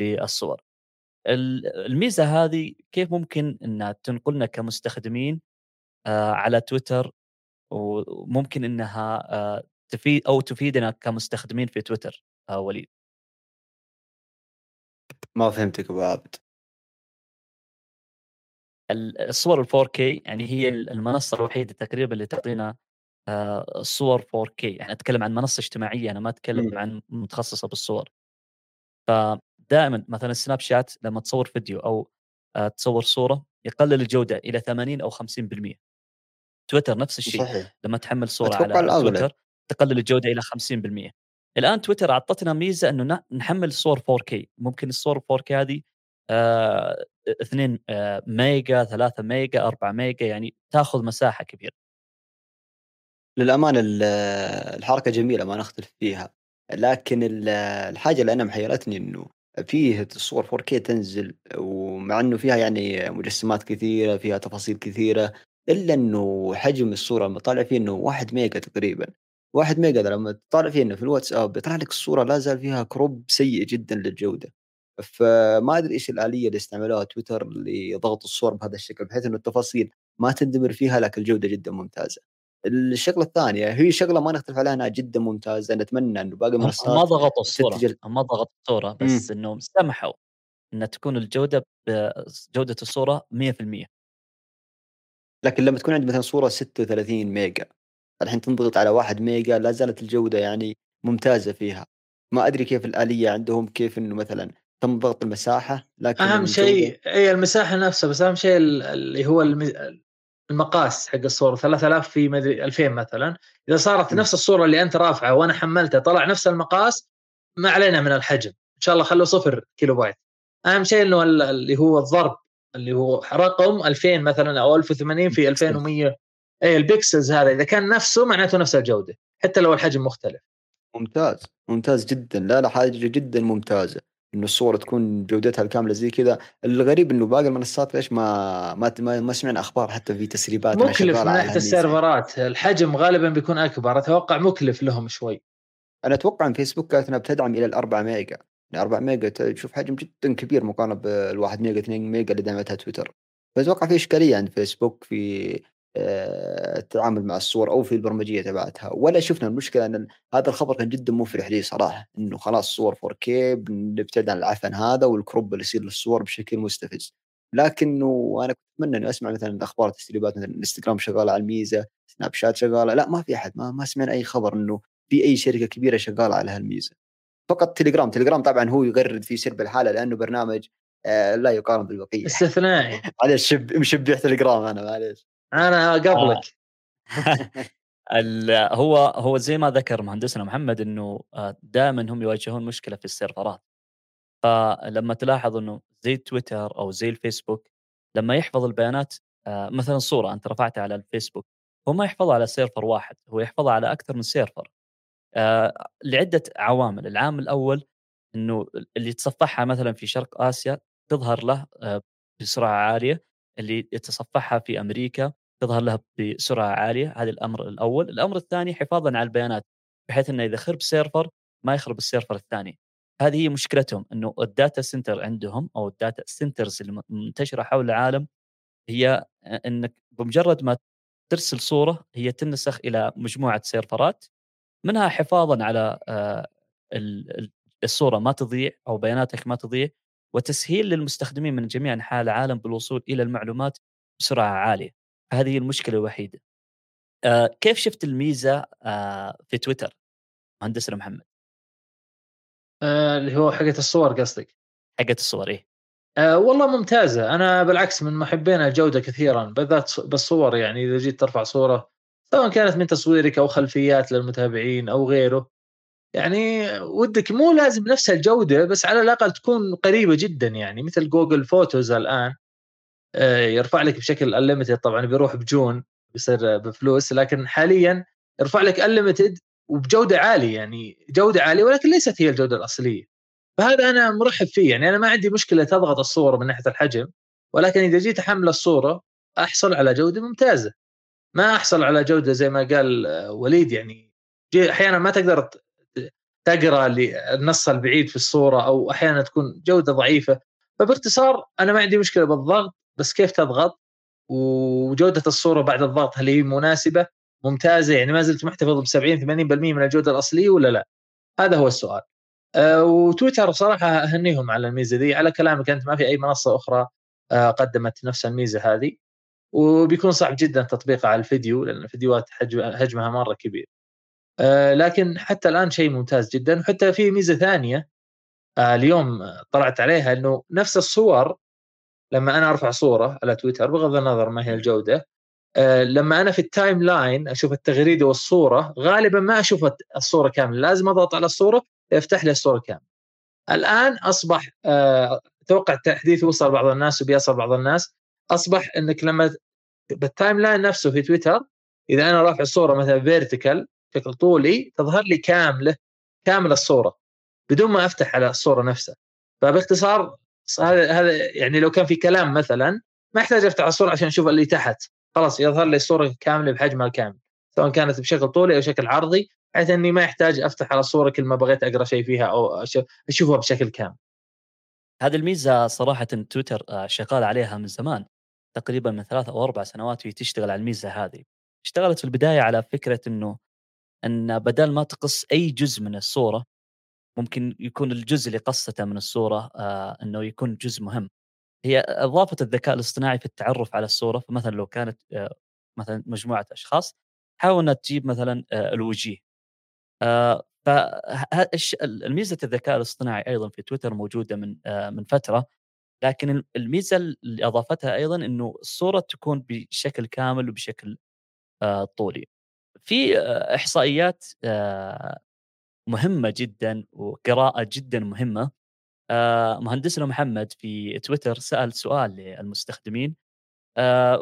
للصور. الميزة هذه كيف ممكن إنها تنقلنا كمستخدمين آه على تويتر وممكن إنها آه تفيد أو تفيدنا كمستخدمين في تويتر آه وليد؟ ما فهمتك ابو عابد الصور ال 4K يعني هي المنصة الوحيدة تقريبا اللي تعطينا صور 4K يعني اتكلم عن منصة اجتماعية أنا ما أتكلم م. عن متخصصة بالصور. فدائما مثلا سناب شات لما تصور فيديو أو آه تصور صورة يقلل الجودة إلى 80 أو 50% تويتر نفس الشيء صحيح. لما تحمل صورة على الأغلب. تويتر تقلل الجودة إلى 50% الآن تويتر أعطتنا ميزة إنه نحمل صور 4K ممكن الصور 4K هذه آه 2 آه ميجا 3 ميجا 4 ميجا يعني تأخذ مساحة كبيرة. للأمانة الحركة جميلة ما نختلف فيها. لكن الحاجة اللي أنا محيرتني إنه فيه الصور 4K تنزل ومع إنه فيها يعني مجسمات كثيرة فيها تفاصيل كثيرة إلا إنه حجم الصورة لما طالع فيه إنه 1 ميجا تقريبا 1 ميجا لما تطالع فيه إنه في الواتساب يطلع لك الصورة لا زال فيها crop سيء جدا للجودة فما أدري إيش الآلية اللي استعملوها تويتر لضغط الصور بهذا الشكل بحيث إنه التفاصيل ما تندمر فيها لكن الجودة جدا ممتازة. الشغلة الثانية هي شغلة ما نختلف عليها إنها جدا ممتازة نتمنى إنه باقي المنصات ما ضغطوا الصورة تتجل... ما ضغطوا الصورة بس إنهم سمحوا إن تكون الجودة بجوده الصورة 100% لكن لما تكون عندي مثلا صورة 36 ميجا الحين تنضغط على 1 ميجا لا زالت الجودة يعني ممتازة فيها. ما أدري كيف الآلية عندهم كيف إنه مثلا تم ضغط المساحة لكن أهم شيء إي المساحة نفسها بس أهم شيء اللي هو المقاس حق الصورة 3000 في مدري 2000 مثلا. إذا صارت. نفس الصورة اللي أنت رافعه وأنا حملتها طلع نفس المقاس ما علينا من الحجم. إن شاء الله خلوه صفر كيلو بايت. أهم شيء إنه اللي هو الضرب اللي هو رقم 2000 مثلا أو 1080 في 2100 اي ال pixels هذا إذا كان نفسه معناته نفس الجودة حتى لو الحجم مختلف. ممتاز. ممتاز جدا. لا لا حاجة جدا ممتازة. إنه الصورة تكون جودتها الكاملة زي كذا. الغريب إنه باقي المنصات ليش ما ما ما, ما سمعنا أخبار حتى في تسريبات مكلف من ناحيه السيرفرات. الحجم غالبا بيكون أكبر. أتوقع مكلف لهم شوي. أنا أتوقع إن فيسبوك كانت بتدعم إلى ال 4 ميجا. 4 يعني ميجا تشوف حجم جدا كبير مقارنة بالواحد ميجا 2 ميجا اللي دعمتها تويتر. فاتوقع في إشكالية عند فيسبوك في التعامل مع الصور أو في البرمجية تبعتها. ولا شفنا المشكلة أن هذا الخبر كان جدا مفرح لي صراحة إنه خلاص صور 4K بنبتعد عن العفن هذا والكروب اللي يصير للصور بشكل مستفز. لكنه أنا كنت أتمنى إني أسمع مثلا أخبار تسريبات مثلا إنستغرام شغالة على الميزة سناب شات شغالة لا ما في أحد ما, ما سمعنا أي خبر إنه في أي شركة كبيرة شغالة على هالميزة. فقط تليجرام تليجرام طبعا هو يغرد في سرب الحالة لأنه برنامج آه لا يقارن بالبقية. استثنائي. معلش شب مشبع تليجرام أنا معلش أنا قبلك هو هو زي ما ذكر مهندسنا محمد إنه آه، دائما هم يواجهون مشكلة في السيرفرات. فلما تلاحظ إنه زي تويتر أو زي الفيسبوك لما يحفظ البيانات آه، مثلا صورة أنت رفعتها على الفيسبوك هو ما يحفظها على server واحد هو يحفظها على أكثر من server. آه، لعدة عوامل. العامل الأول إنه اللي يتصفحها مثلا في شرق آسيا تظهر له بسرعة عالية. اللي يتصفحها في أمريكا تظهر لها بسرعة عالية هذا الأمر الأول. الأمر الثاني حفاظا على البيانات بحيث إنه إذا خرب server ما يخرب ال server الثاني. هذه هي مشكلتهم إنه ال data center عندهم أو ال data centers المنتشرة حول العالم هي إنك بمجرد ما ترسل صورة هي تنسخ إلى مجموعة سيرفرات منها حفاظا على آه، الصورة ما تضيع أو بياناتك ما تضيع وتسهيل للمستخدمين من جميع أنحاء العالم بالوصول إلى المعلومات بسرعة عالية. هذه المشكلة الوحيدة. آه كيف شفت الميزة آه في تويتر مهندسنا محمد؟ آه اللي هو حقة الصور قصدك؟ حقة الصور إيه. آه والله ممتازة. أنا بالعكس من محبين الجودة كثيرا بالذات بالصور يعني إذا جيت ترفع صورة سواء كانت من تصويرك أو خلفيات للمتابعين أو غيره. يعني ودك مو لازم نفس الجودة بس على الأقل تكون قريبة جدا يعني مثل Google Photos الآن. يرفع لك بشكل unlimited طبعا بيروح ب June بيصير بفلوس لكن حاليا يرفع لك unlimited وبجودة عالية يعني جودة عالية ولكن ليست هي الجودة الأصلية. فهذا أنا مرحب فيه يعني أنا ما عندي مشكلة تضغط الصورة من ناحية الحجم ولكن إذا جيت أحمل الصورة أحصل على جودة ممتازة. ما أحصل على جودة زي ما قال آه، وليد يعني أحيانا ما تقدر تقرأ النص البعيد في الصورة أو أحيانا تكون جودة ضعيفة. فباختصار أنا ما عندي مشكلة بالضغط بس كيف تضغط وجودة الصورة بعد الضغط هل هي مناسبة ممتازة يعني ما زلت محتفظ ب 70 80% من الجودة الأصلية ولا لا؟ هذا هو السؤال. أه وتويتر صراحة أهنيهم على الميزة دي على كلامك أنت ما في أي منصة أخرى أه قدمت نفس الميزة هذه وبيكون صعب جدا تطبيقها على الفيديو لأن الفيديوهات حجمها مرة كبير. أه لكن حتى الآن شيء ممتاز جدا وحتى في ميزة ثانية أه اليوم طلعت عليها إنه نفس الصور لما أنا أرفع صورة على تويتر بغض النظر ما هي الجودة أه لما أنا في ال timeline أشوف التغريدة والصورة غالبا ما أشوف الصورة كاملة لازم أضغط على الصورة يفتح لي الصورة كاملة. الآن أصبح أه أتوقع التحديث وصل بعض الناس وبيصل بعض الناس أصبح إنك لما بال timeline نفسه في تويتر إذا أنا رافع الصورة مثلا vertical بشكل طولي تظهر لي كاملة كامل الصورة بدون ما أفتح على الصورة نفسها. فباختصار هذا هذا يعني لو كان في كلام مثلا ما يحتاج أفتح الصورة عشان أشوف اللي تحت خلاص يظهر لي الصورة كاملة بحجمها الكامل سواء كانت بشكل طولي أو شكل عرضي بحيث إني ما يحتاج أفتح على الصورة كل ما بغيت أقرأ شيء فيها أو أشوفها بشكل كامل. هذه الميزة صراحة تويتر آه، شغال عليها من زمان تقريبا من ثلاث أو أربع سنوات وهي تشتغل على الميزة هذه. اشتغلت في البداية على فكرة انه إن بدل ما تقص أي جزء من الصورة ممكن يكون الجزء اللي قصته من الصورة آه إنه يكون جزء مهم. هي اضافت الذكاء الاصطناعي في التعرف على الصورة فمثلا لو كانت آه مثلا مجموعة أشخاص حاول إنها تجيب مثلا آه الوجيه. آه فالميزه الذكاء الاصطناعي أيضا في تويتر موجودة من آه من فترة لكن الميزة اللي أضافتها أيضا إنه الصورة تكون بشكل كامل وبشكل آه طولي. في آه، إحصائيات آه، مهمة جدا وقراءة جدا مهمة. آه، مهندسنا محمد في تويتر سأل سؤال للمستخدمين.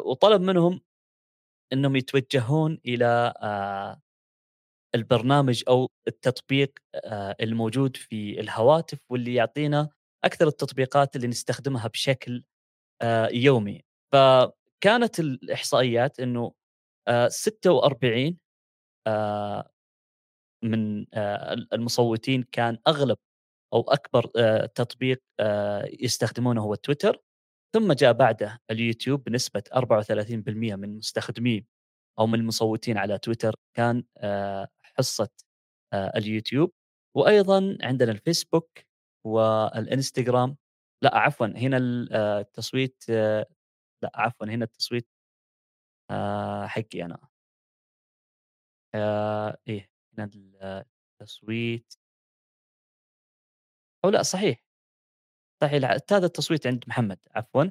وطلب منهم إنهم يتوجهون إلى البرنامج أو التطبيق الموجود في الهواتف واللي يعطينا أكثر التطبيقات اللي نستخدمها بشكل يومي. فكانت الإحصائيات إنه 46 آه، من آه، المصوتين كان أغلب أو أكبر آه، تطبيق يستخدمونه هو تويتر. ثم جاء بعده اليوتيوب بنسبة 34% من مستخدمين أو من المصوتين على تويتر كان حصة اليوتيوب. وأيضا عندنا الفيسبوك والإنستغرام. لا عفوا هنا التصويت لا عفوا هنا التصويت حقي أنا. آه هنا التصويت أو لأ صحيح، صحيح هذا التصويت عند محمد عفوًا،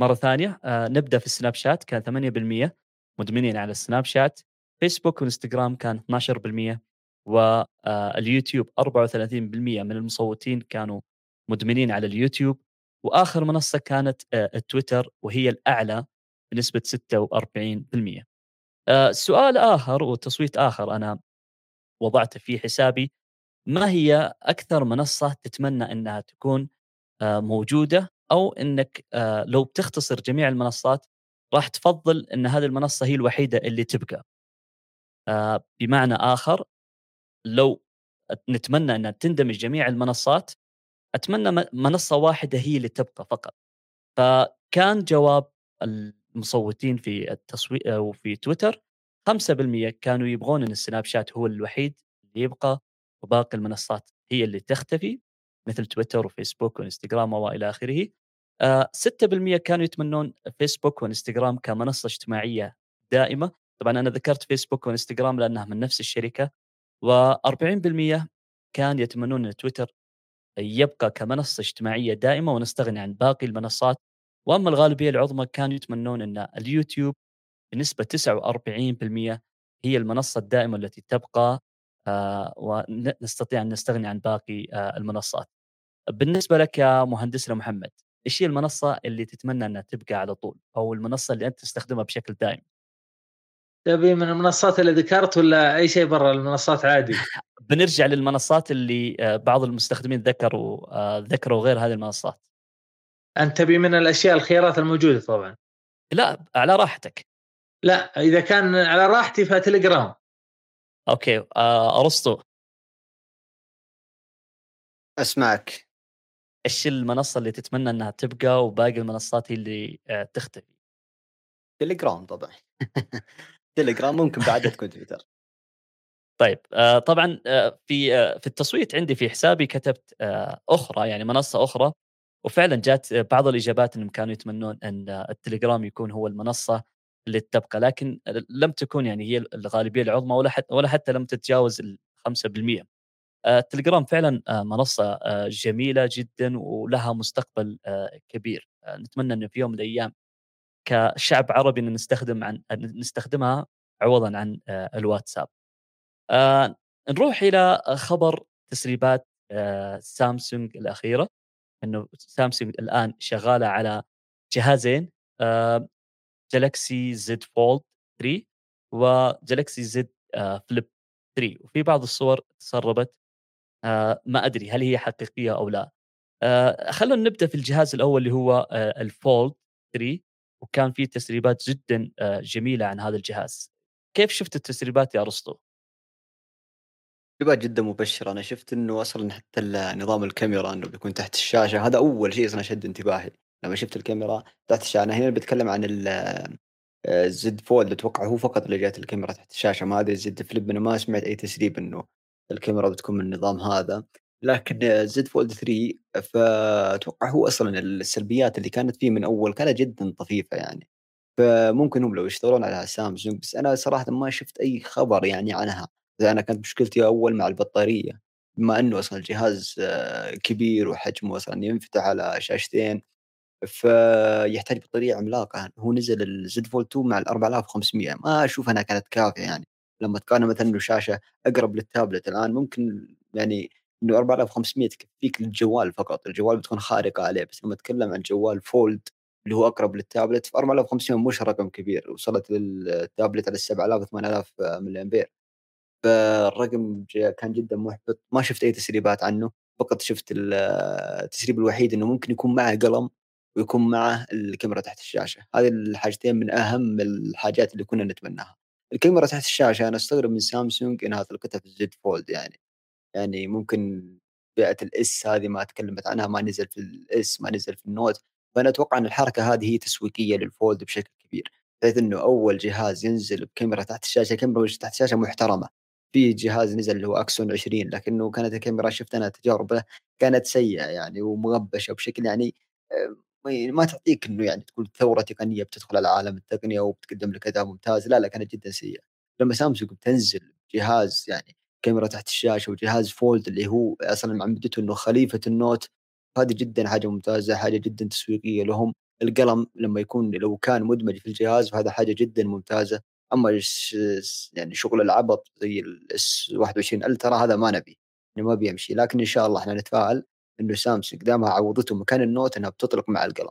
مرة ثانية آه نبدأ في السناب شات كان 8% مدمنين على السناب شات، فيسبوك وإنستغرام كان 12% واليوتيوب آه 34% من المصوتين كانوا مدمنين على اليوتيوب، وآخر منصة كانت آه التويتر وهي الأعلى بنسبة 46%. آه، سؤال آخر وتصويت آخر أنا وضعته في حسابي ما هي أكثر منصة تتمنى أنها تكون آه، موجودة أو أنك آه، لو بتختصر جميع المنصات راح تفضل أن هذه المنصة هي الوحيدة اللي تبقى. بمعنى آخر لو نتمنى أن تندمج جميع المنصات أتمنى منصة واحدة هي اللي تبقى فقط. فكان جواب المصوتين في التصويت وفي تويتر 5% كانوا يبغون إن السناب شات هو الوحيد اللي يبقى وباقي المنصات هي اللي تختفي مثل تويتر وفيسبوك وإنستغرام والى آخره. 6% آه، كانوا يتمنون فيسبوك وإنستغرام كمنصة اجتماعية دائمة. طبعا أنا ذكرت فيسبوك وإنستغرام لأنها من نفس الشركة و40% كان يتمنون إن تويتر يبقى كمنصة اجتماعية دائمة ونستغني عن باقي المنصات. وأما الغالبية العظمى كانوا يتمنون إن اليوتيوب بنسبة 49% هي المنصة الدائمة التي تبقى آه، ونستطيع أن نستغني عن باقي آه، المنصات. بالنسبة لك يا مهندسنا محمد، إيش هي المنصة اللي تتمنى أنها تبقى على طول أو المنصة اللي أنت تستخدمها بشكل دائم؟ تبي من المنصات اللي ذكرت ولا أي شيء برا المنصات عادي؟ بنرجع للمنصات اللي آه، بعض المستخدمين ذكروا ذكروا غير هذه المنصات. انت تبي من الأشياء الخيارات الموجودة طبعا. لا على راحتك. لا إذا كان على راحتي فتليجرام. أوكي أرسطو. أسمعك. إيش المنصة اللي تتمنى إنها تبقى وباقي المنصات اللي آه، تختفي؟ تليجرام طبعا. تليجرام ممكن بعدها تكون تويتر. طيب آه طبعا آه في آه في التصويت عندي في حسابي كتبت آه أخرى يعني منصة أخرى وفعلا جات بعض الإجابات إنهم كانوا يتمنون إن التليجرام يكون هو المنصة. اللي تبقى لكن لم تكن يعني هي الغالبية العظمى ولا حتى ولا حتى لم تتجاوز ال 5% التليجرام فعلا آه، منصة آه، جميلة جدا ولها مستقبل آه، كبير. نتمنى انه في يوم من الأيام كشعب عربي نستخدم عن نستخدمها عوضا عن الواتساب. نروح إلى خبر تسريبات سامسونج الأخيرة. إنه سامسونج الآن شغالة على جهازين. Galaxy Z Fold 3 و Galaxy Z Flip 3 وفي بعض الصور تسربت آه ما أدري هل هي حقيقية أو لا. آه خلونا نبدأ في الجهاز الأول اللي هو آه ال Fold 3 وكان في تسريبات جدا آه جميلة عن هذا الجهاز. كيف شفت التسريبات يا أرسطو؟ تسريبات جدا مبشرة. أنا شفت إنه أصلا حتى نظام الكاميرا إنه بيكون تحت الشاشة. هذا أول شيء أصلا شد انتباهي. لما شفت الكاميرا تحت الشاشة. أنا هنا بتكلم عن الزد فولد أتوقع هو فقط اللي جات الكاميرا تحت الشاشة. ما أدري الزد فليب أنا ما سمعت أي تسريب إنه الكاميرا بتكون من النظام هذا. لكن زد فولد 3 فأتوقع هو أصلا السلبيات اللي كانت فيه من أول كانت جدا طفيفة يعني. فممكن هم لو يشتغلون على سامسونج بس أنا صراحة ما شفت أي خبر يعني عنها. أنا كانت مشكلتي أول مع البطارية. بما إنه أصلا الجهاز آه، كبير وحجمه أصلا ينفتح على شاشتين فيحتاج بطاريه عملاقة. هو نزل الزد فولد 2 مع ال 4500 ما أشوف انها كانت كافيه يعني. لما تقارن مثلا انه شاشه أقرب للتابلت الآن ممكن يعني إنه 4500 تكفيك للجوال فقط. الجوال بتكون خارقة عليه. بس لما أتكلم عن جوال فولد اللي هو أقرب للتابلت ف 4500 مش رقم كبير. وصلت للتابلت على 7000 8000 ملي امبير فالرقم كان جدا محبط. ما شفت أي تسريبات عنه. فقط شفت التسريب الوحيد إنه ممكن يكون معه قلم. ويكون معه الكاميرا تحت الشاشة. هذه الحاجتين من أهم الحاجات اللي كنا نتمناها. الكاميرا تحت الشاشة أنا أستغرب من سامسونج إنها طلقتها في الزد فولد يعني. يعني ممكن فئه الاس هذه ما تكلمت عنها ما نزل في الاس ما نزل في النوت. فأنا أتوقع إن الحركة هذه هي تسويقية للفولد بشكل كبير. بحيث إنه أول جهاز ينزل بكاميرا تحت الشاشة كاميرا تحت الشاشة محترمة. في جهاز نزل اللي هو أكسون 20 لكنه كانت الكاميرا شفت أنا تجارب كانت سيئة يعني ومغبشة بشكل يعني ما تعطيك إنه يعني تقول ثورة تقنية بتدخل على عالم التقنية وبتقدم لك اداء ممتاز لا لا كانت جدا سيئة. لما سامسونج بتنزل جهاز يعني كاميرا تحت الشاشة وجهاز فولد اللي هو أصلا معمدته إنه خليفة النوت هذه جدا حاجة ممتازة حاجة جدا تسويقية لهم. القلم لما يكون لو كان مدمج في الجهاز فهذا حاجة جدا ممتازة. أما يعني شغل العبط زي الاس 21 الترا هذا ما نبي يعني ما بيمشي. لكن إن شاء الله إحنا نتفائل إنه سامسونج دامها عوضته مكان النوت إنها بتطلق مع القلم.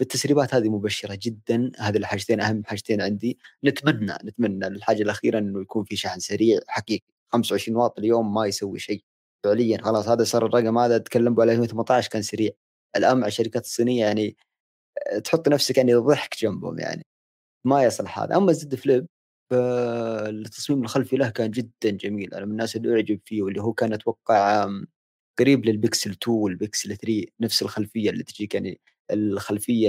التسريبات هذه مبشرة جدا. هذه الحاجتين أهم حاجتين عندي. نتمنى نتمنى الحاجة الأخيرة إنه يكون في شحن سريع حقيقي. 25 واط اليوم ما يسوي شيء. فعليا خلاص هذا صار الرقم. هذا تكلم على 2018 كان سريع. الآن مع الشركات الصينية يعني تحط نفسك يعني ضحك جنبهم يعني. ما يصلح هذا. أما الزد فليب فالتصميم الخلفي له كان جدا جميل. أنا من الناس اللي أعجب فيه واللي هو كان أتوقع قريب للبكسل 2 والبكسل 3 نفس الخلفية اللي تجيك يعني الخلفية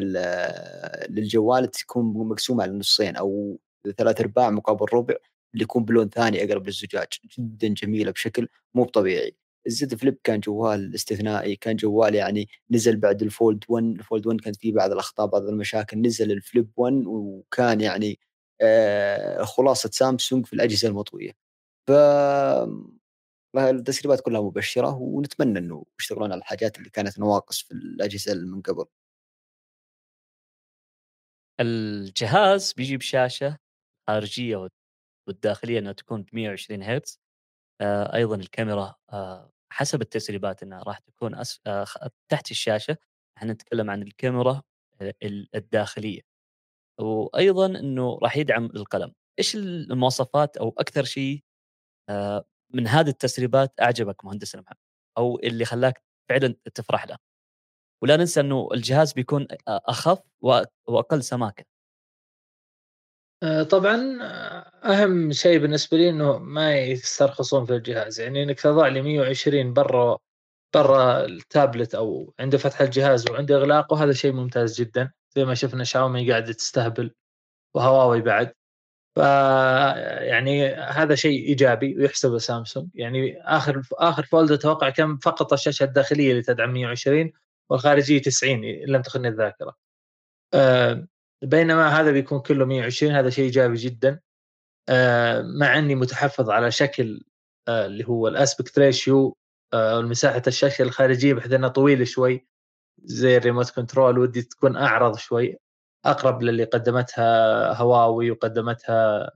للجوال تكون مقسومة على نصين أو ثلاث أرباع مقابل ربع اللي يكون بلون ثاني أقرب للزجاج جدا جميلة بشكل مو طبيعي. الزد فليب كان جوال استثنائي كان جوال يعني نزل بعد الفولد 1 الفولد 1 كانت فيه بعض الأخطاء بعض المشاكل نزل الفليب 1 وكان يعني آه خلاصة سامسونج في الأجهزة المطوية. ف التسريبات كلها مبشرة ونتمنى إنه يشتغلون على الحاجات اللي كانت نواقص في الأجهزة من قبل. الجهاز بيجي بشاشة خارجية والداخلية إنها تكون ب 120 هرتز آه، أيضا الكاميرا آه، حسب التسريبات إنها راح تكون. آه، تحت الشاشة إحنا نتكلم عن الكاميرا الداخلية وأيضا إنه راح يدعم القلم إيش المواصفات أو أكثر شيء من هذه التسريبات أعجبك مهندس محمد أو اللي خلاك فعلا تفرح له. ولا ننسى إنه الجهاز بيكون أخف وأقل سماكة. طبعا أهم شيء بالنسبة لي إنه ما يسترخصون في الجهاز. يعني إنك تضع لي 120 برا برا التابلت أو عند فتح الجهاز وعند إغلاقه هذا شيء ممتاز جدا. زي ما شفنا شاومي قاعدة تستهبل وهواوي بعد. ف يعني هذا شيء إيجابي ويحسب سامسونج. يعني آخر آخر فولد أتوقع كم فقط الشاشة الداخلية اللي تدعم 120 والخارجية 90 إن لم تخني الذاكرة. آه، بينما هذا بيكون كله 120 هذا شيء إيجابي جدا. آه، مع أني متحفظ على شكل آه، اللي هو ال aspect ratio مساحه الشاشة الخارجية بحيث إنها طويلة شوي زي ال remote control ودي تكون أعرض شوي. أقرب للي قدمتها هواوي وقدمتها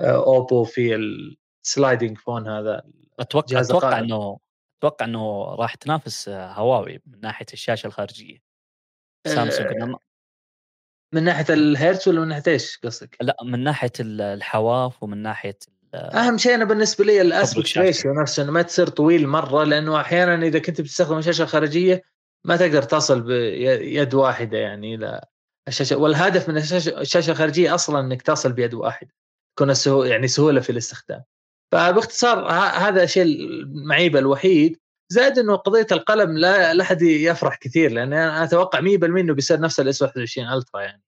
أوبو في ال sliding phone هذا أتوقع أتوقع إنه أتوقع إنه راح تنافس هواوي من ناحية الشاشة الخارجية. سامسونج من ناحية الهيرتز ولا من ناحية إيش قصدك؟ لا من ناحية الحواف ومن ناحية أهم شيء أنا بالنسبة لي ال aspect ratio نفسه إنه ما تصير طويل مرة لأنه أحيانا إذا كنت بتستخدم الشاشه الخارجيه ما تقدر تصل بيد واحدة يعني إلى الشاشة والهدف من الشاشة الخارجية أصلا إنك تصل بيد واحدة تكون السهو يعني سهولة في الاستخدام. فباختصار هذا الشيء المعيب الوحيد. زائد إنه قضية القلم لا أحد يفرح كثير لأن أنا أتوقع 100% إنه بيصير نفس الإس 21 ألترا يعني.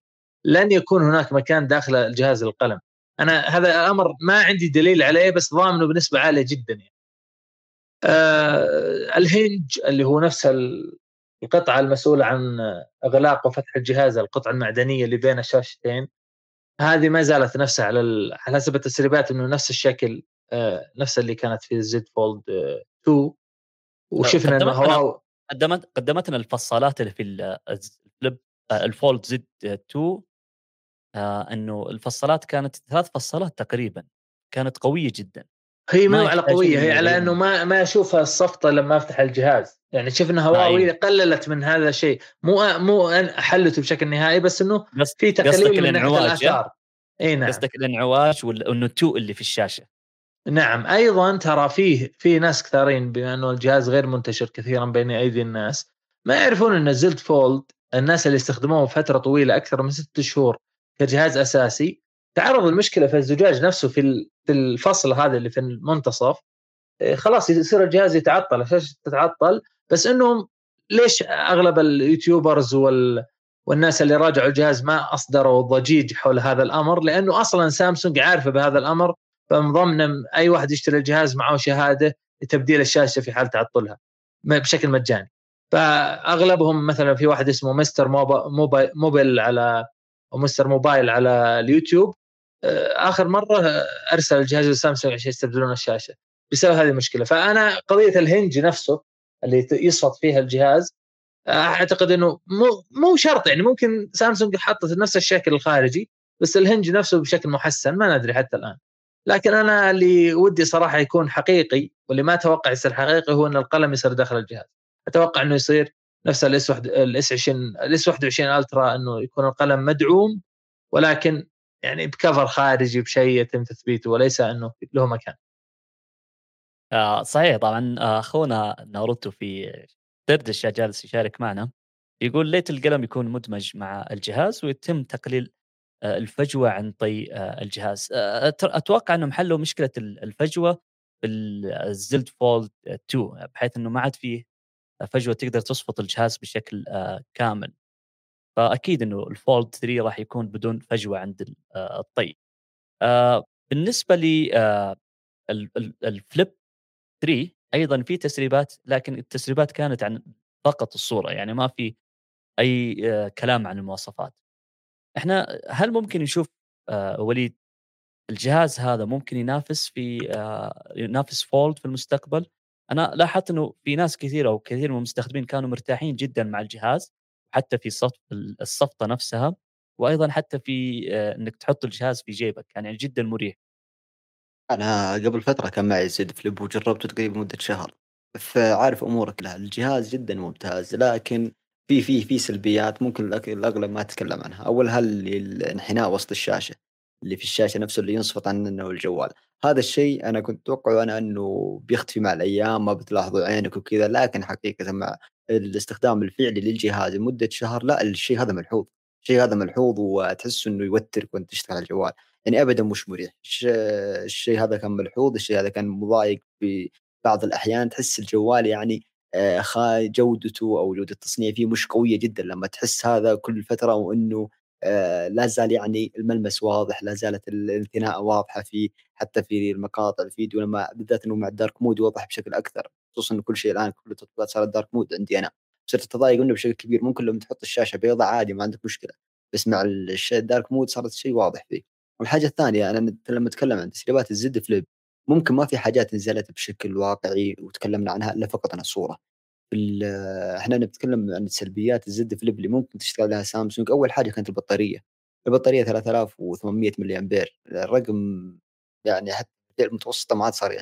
لن يكون هناك مكان داخل الجهاز القلم أنا هذا الأمر ما عندي دليل عليه بس ضامنه بنسبة عالية جدا يعني. آه الهنج اللي هو نفس القطعة المسؤولة عن إغلاق وفتح الجهاز القطعة المعدنية اللي بين الشاشتين هذه ما زالت نفسها على على حسب التسريبات إنه نفس الشكل آه نفس اللي كانت في الزد فولد 2 وشفنا إنه هواوي قدمت قدمتنا الفصالات اللي في الفليب آه، الفولد زد 2 آه إنه الفصالات كانت ثلاث فصالات تقريبا كانت قوية جدا. هي مو على قوية هي على إنه ما ما أشوفها الصفطة لما أفتح الجهاز. يعني شفنا هواوي. قللت من هذا الشيء. مو مو حلته بشكل نهائي بس إنه في تقليل من ناحيه الآثار. إي نعم. قصدك الانعواج والنتوء اللي في الشاشة. نعم. أيضا ترى فيه في ناس كثيرين بما إنه الجهاز غير منتشر كثيرا بين أيدي الناس. ما يعرفون إن زلت فولد الناس اللي استخدموه فترة طويلة أكثر من ست شهور كجهاز أساسي تعرض المشكلة في الزجاج نفسه في الفصل هذا اللي في المنتصف إيه، خلاص يصير الجهاز يتعطل الشاشة تتعطل بس إنهم ليش أغلب اليوتيوبرز وال والناس اللي راجعوا الجهاز ما أصدروا ضجيج حول هذا الأمر؟ لأنه أصلا سامسونج عارفة بهذا الأمر فمن ضمن أي واحد يشتري الجهاز معه شهادة لتبديل الشاشة في حال تعطلها بشكل مجاني. فأغلبهم مثلا في واحد اسمه مستر موبايل, موبايل على أو مستر موبايل على اليوتيوب آخر مرة أرسل الجهاز لسامسونج عشان يستبدلون الشاشة بسبب هذه المشكلة. فأنا قضية ال hinge نفسه اللي يصفط فيها الجهاز أعتقد إنه مو مو شرط يعني ممكن سامسونج حطت نفس الشكل الخارجي بس ال hinge نفسه بشكل محسن ما ندري حتى الآن. لكن أنا اللي ودي صراحة يكون حقيقي واللي ما أتوقع يصير حقيقي هو إن القلم يصير داخل الجهاز. أتوقع إنه يصير نفس الاس الاس 20 الاس 21 الترا إنه يكون القلم مدعوم ولكن يعني بكفر خارجي بشيء يتم تثبيته وليس إنه له مكان. آه صحيح. طبعا آه، أخونا ناروتو في دردشه جالس يشارك معنا يقول ليت القلم يكون مدمج مع الجهاز ويتم تقليل آه، الفجوة عن طي آه، الجهاز. أتوقع انهم حلوا مشكلة الفجوة في الزلد فولد 2 بحيث إنه ما عاد فيه فجوة تقدر تصفط الجهاز بشكل كامل. فأكيد إنه الفولد 3 راح يكون بدون فجوة عند الطي. بالنسبة لي الفليب 3 أيضا في تسريبات لكن التسريبات كانت عن فقط الصورة يعني ما في أي كلام عن المواصفات. إحنا هل ممكن نشوف وليد الجهاز هذا ممكن ينافس في ينافس فولد في المستقبل؟ أنا لاحظت إنه في ناس كثيرة وكثير من المستخدمين كانوا مرتاحين جدا مع الجهاز حتى في صف الصفطه نفسها وأيضا حتى في إنك تحط الجهاز في جيبك يعني جدا مريح. أنا قبل فترة كان معي زد فليب وجربته تقريبا مدة شهر. فعارف أمورك لها الجهاز جدا ممتاز لكن في في في سلبيات ممكن الأغلب ما تكلم عنها. أولها الانحناء وسط الشاشة اللي في الشاشة نفسه اللي ينصفط عنه الجوال. هذا الشيء أنا كنت أتوقع أنا إنه بيختفي مع الأيام ما بتلاحظوا عينك وكذا لكن حقيقه مع الاستخدام الفعلي للجهاز لمدة شهر لا الشيء هذا ملحوظ. الشيء هذا ملحوظ وتحس إنه يوترك وأنت تشتغل على الجوال. يعني ابدا مش مريح. الشيء هذا كان ملحوظ الشيء هذا كان مضايق في بعض الأحيان. تحس الجوال يعني آه، جودته أو جودة التصنيع فيه مش قوية جدا. لما تحس هذا كل فترة وإنه آه، لا زال يعني الملمس واضح لا زالت الانثناء واضحة فيه حتى في المقاطع الفيديو لما بالذات إنه مع ال dark mode يوضح بشكل أكثر. خصوصا انه كل شيء الآن كل التطبيقات صارت dark mode عندي أنا. صرت أتضايق منه بشكل كبير. ممكن لما تحط الشاشة بيضاء عادي ما عندك مشكلة. بس مع ال dark mode صارت شيء واضح فيه. والحاجة الثانية أنا لما أتكلم عن تسريبات الزد فليب ممكن ما في حاجات نزلت بشكل واقعي وتكلمنا عنها إلا فقط عن الصورة إحنا نتكلم عن سلبيات الزد فليب اللي ممكن تشتغل عليها سامسونج. أول حاجة كانت البطارية. البطارية 3800 ملي أمبير. الرقم يعني حتى المتوسطه ما عاد صار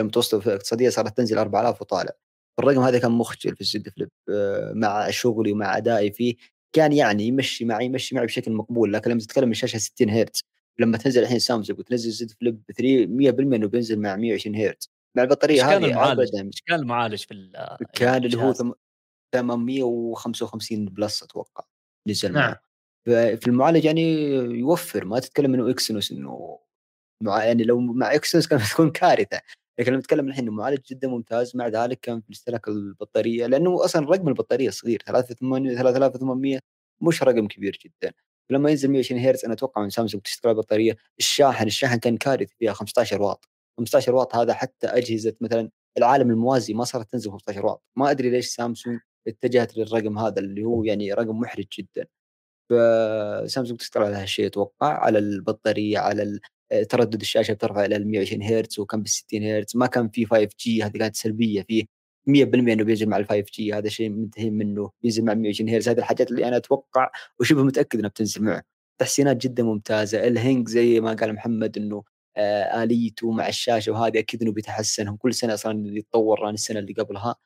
المتوسطه في الاقتصادية صارت تنزل 4000 وطالع. الرقم هذا كان مخجل في الزد فليب آه، مع شغلي ومع أدائي فيه. كان يعني يمشي معي يمشي معي بشكل مقبول لكن لما تتكلم من شاشة 60 هرتز لما تنزل الحين سامسونج وتنزل زد فليب 3 100% إنه بينزل مع 120 هرتز. مع البطارية هذه كان المعالج؟ إيش كان المعالج في كان اللي هو 855 Plus أتوقع نزل نعم. في المعالج يعني يوفر ما تتكلم إنه Exynos إنه مع يعني لو مع Exynos كانت تكون كارثة. لكن لما نتكلم الحين المعالج جدا ممتاز مع ذلك كان في استهلاك البطارية لأنه أصلا رقم البطارية صغير 3800 3800 مش رقم كبير جدا. ولما ينزل 120 هرتز أنا أتوقع من سامسونج تشتغل البطاريه الشاحن الشاحن كان كارثي فيها 15 واط. 15 واط هذا حتى أجهزة مثلا العالم الموازي ما صارت تنزل 15 واط. ما أدري ليش سامسونج اتجهت للرقم هذا اللي هو يعني رقم محرج جدا. فسامسونج تشتغل على هالشيء أتوقع على البطارية على تردد الشاشة بترفع إلى 120 هرتز وكان ب 60 هرتز. ما كان في 5 جي هذه كانت سلبية فيه. 100% إنه بينزل مع ال 5 جي هذا شيء منتهي منه. بينزل مع 120 هرتز. هذه الحاجات اللي أنا أتوقع وشبه متأكد إنها بتنزل معه. تحسينات جدا ممتازة. الهينج زي ما قال محمد إنه آه آليته مع الشاشة وهذه أكيد إنه بيتحسن كل سنة أصلا يتطور عن السنة اللي قبلها.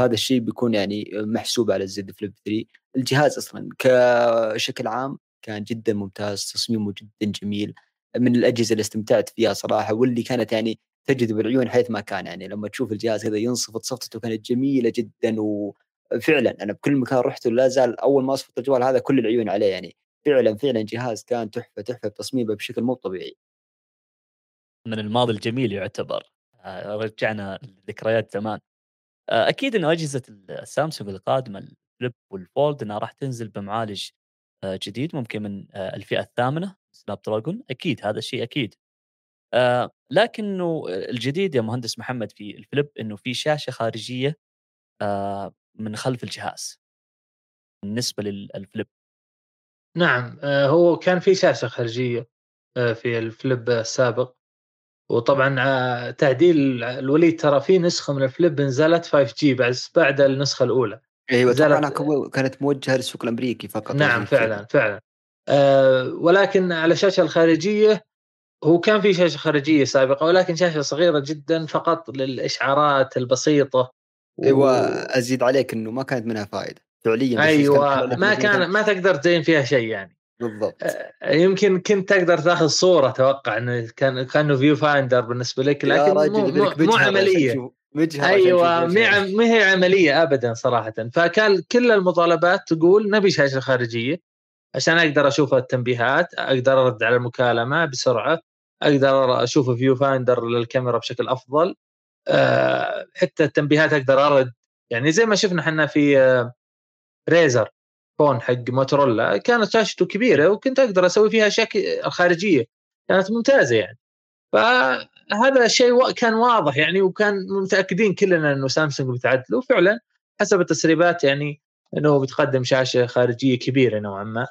هذا الشيء بيكون يعني محسوب على الزد فليب 3 الجهاز أصلا كشكل عام كان جدا ممتاز تصميمه جدا جميل. من الأجهزة اللي استمتعت فيها صراحة واللي كانت يعني تجذب العيون حيث ما كان. يعني لما تشوف الجهاز كذا ينصفط صفطته كانت جميلة جدا وفعلا أنا بكل مكان رحته لا زال أول ما أصفط الجوال هذا كل العيون عليه يعني. فعلا فعلا جهاز كان تحفة تحفة بتصميمه بشكل مو طبيعي. من الماضي الجميل يعتبر. آه، رجعنا لذكريات زمان. آه، أكيد انه أجهزة السامسونج القادمة ال Flip وال Fold إنها راح تنزل بمعالج آه، جديد ممكن من الفئة الثامنة. Snapdragon؟ أكيد هذا الشيء أكيد. لكنه الجديد يا مهندس محمد في ال Flip إنه في شاشة خارجية من خلف الجهاز بالنسبة للفليب نعم هو كان في شاشة خارجية في الفليب السابق. وطبعا آه، تعديل الوليد ترى في نسخة من الفليب نزلت 5 جي بس بعد النسخة الأولى. أيوه كانت موجهة للسوق الأمريكي فقط نعم فعلا فعلا. ولكن على الشاشه الخارجية هو كان في شاشة خارجية سابقة ولكن شاشة صغيرة جدا فقط للإشعارات البسيطة. أيوه أزيد عليك إنه ما كانت منها فائده فعليا أيوه ما كان ما تقدر تزين فيها شيء يعني. بالضبط. آه، يمكن كنت تقدر تأخذ صورة أتوقع إنه كان كأنه viewfinder بالنسبة لك لكن مو, مو عملية. أيوه ما هي عملية ابدا صراحة. فكان كل المطالبات تقول نبي شاشة خارجية. عشان أقدر أشوف التنبيهات أقدر أرد على المكالمة بسرعة أقدر أشوف viewfinder للكاميرا بشكل أفضل. أه حتى التنبيهات أقدر أرد. يعني زي ما شفنا إحنا في ريزر آه، فون حق موتورولا كانت شاشته كبيرة وكنت أقدر أسوي فيها اشياء الخارجيه كانت ممتازة يعني. فهذا الشيء كان واضح يعني وكان متأكدين كلنا إنه سامسونج بتعدل وفعلا حسب التسريبات يعني إنه بتقدم شاشة خارجية كبيرة نوعا ما.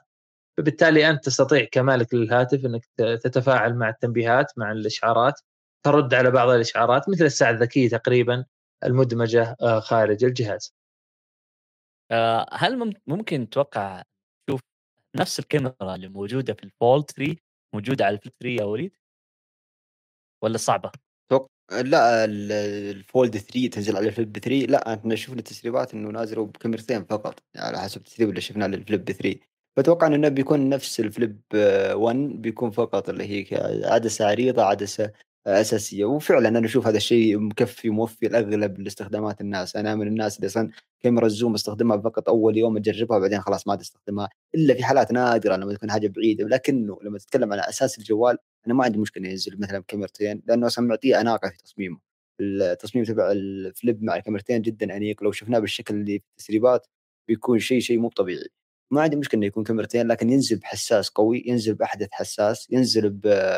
فبالتالي أنت تستطيع كمالك للهاتف إنك تتفاعل مع التنبيهات مع الإشعارات ترد على بعض الإشعارات مثل الساعة الذكية تقريبا المدمجة آه، خارج الجهاز. آه، هل ممكن تتوقع تشوف نفس الكاميرا اللي موجودة في ال Fold 3 موجودة على ال Flip 3 يا وليد؟ ولا صعبة؟ لا ال Fold 3 تنزل على ال Flip 3 لا إحنا شفنا تسريبات إنه نازلوا بكاميرتين فقط على حسب التسريب اللي شفناه لل Flip 3 فاتوقع إنه بيكون نفس ال Flip 1 بيكون فقط اللي هي عدسة عريضة عدسة أساسية. وفعلا أنا أشوف هذا الشيء مكفي وموفي لأغلب الاستخدامات الناس. أنا من الناس اللي أصلا كاميرا الزوم أستخدمها فقط أول يوم أجربها وبعدين خلاص ما عاد أستخدمها إلا في حالات نادرة لما تكون حاجة بعيدة. لكنه لما تتكلم على أساس الجوال أنا ما عندي مشكلة ينزل مثلا بكاميرتين لأنه أصلا معطيه أناقة في تصميمه. التصميم تبع الفليب مع الكاميرتين جدا أنيق. لو شفناه بالشكل اللي في التسريبات بيكون شيء شيء مو طبيعي. ما عندي مشكلة إنه يكون كاميرتين لكن ينزل بحساس قوي ينزل بأحدث حساس ينزل ب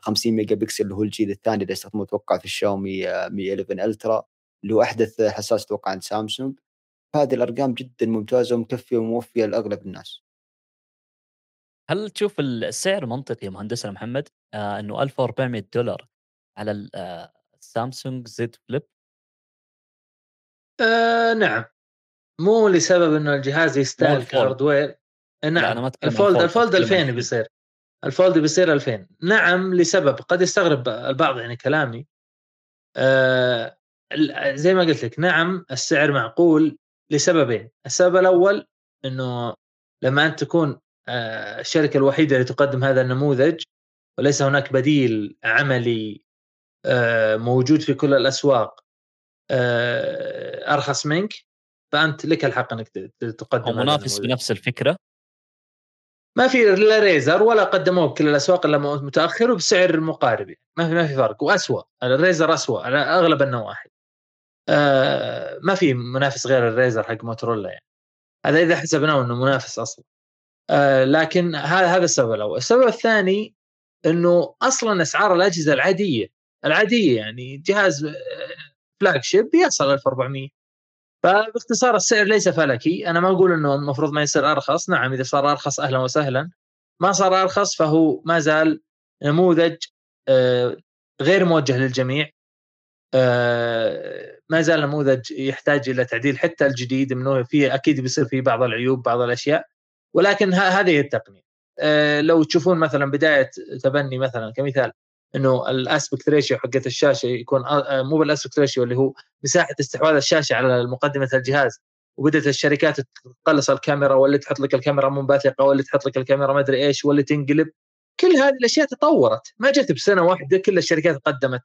50 ميجا بكسل اللي هو الجيل الثاني اللي استخدمه أتوقع في الشاومي Mi 11 Ultra اللي هو أحدث حساس أتوقع عند سامسونج. هذه الأرقام جدا ممتازة ومكفية وموفية لأغلب الناس. هل تشوف السعر منطقي مهندسنا محمد؟ آه إنه 1400 دولار على السامسونج Z Flip؟ آه نعم. مو لسبب إنه الجهاز يستاهل ك hardware نعم. أنا ما ال Fold ال Fold. 2000 بيصير. ال Fold بيصير 2000 نعم لسبب. قد يستغرب البعض يعني كلامي. آه زي ما قلت لك نعم السعر معقول لسببين. السبب الأول إنه لما أنت تكون آه الشركة الوحيدة اللي تقدم هذا النموذج وليس هناك بديل عملي آه موجود في كل الأسواق آه أرخص منك فأنت لك الحق إنك تقدم منافس بنفس الفكرة؟ ما في لا ريزر ولا قدموه بكل الأسواق إلا متأخر وبسعر مقارب يعني. ما في ما في فرق. واسوء الريزر اسوء على أغلب النواحي. آه ما في منافس غير الريزر حق موتورولا يعني. هذا إذا حسبناه إنه منافس أصلا. آه لكن هذا هذا السبب الأول. السبب الثاني إنه أصلا أسعار الأجهزة العادية العادية يعني جهاز فلاج شيب يصل 1400 فباختصار السعر ليس فلكي. أنا ما أقول إنه المفروض ما يصير أرخص. نعم إذا صار أرخص أهلا وسهلا. ما صار أرخص فهو ما زال نموذج آه، غير موجه للجميع. آه، ما زال نموذج يحتاج إلى تعديل حتى الجديد. منه فيه أكيد بيصير فيه بعض العيوب بعض الأشياء. ولكن هذه التقنية. آه، لو تشوفون مثلا بداية تبني مثلا كمثال إنه ال aspect ratio حقت الشاشة يكون مو بال aspect ratio اللي هو مساحة استحواذ الشاشة على مقدمة الجهاز. وبدأت الشركات تقلص الكاميرا واللي تحط لك الكاميرا منبثقه واللي تحط لك الكاميرا ما أدري إيش واللي تنقلب. كل هذه الأشياء تطورت. ما جت بسنة واحدة كل الشركات قدمت.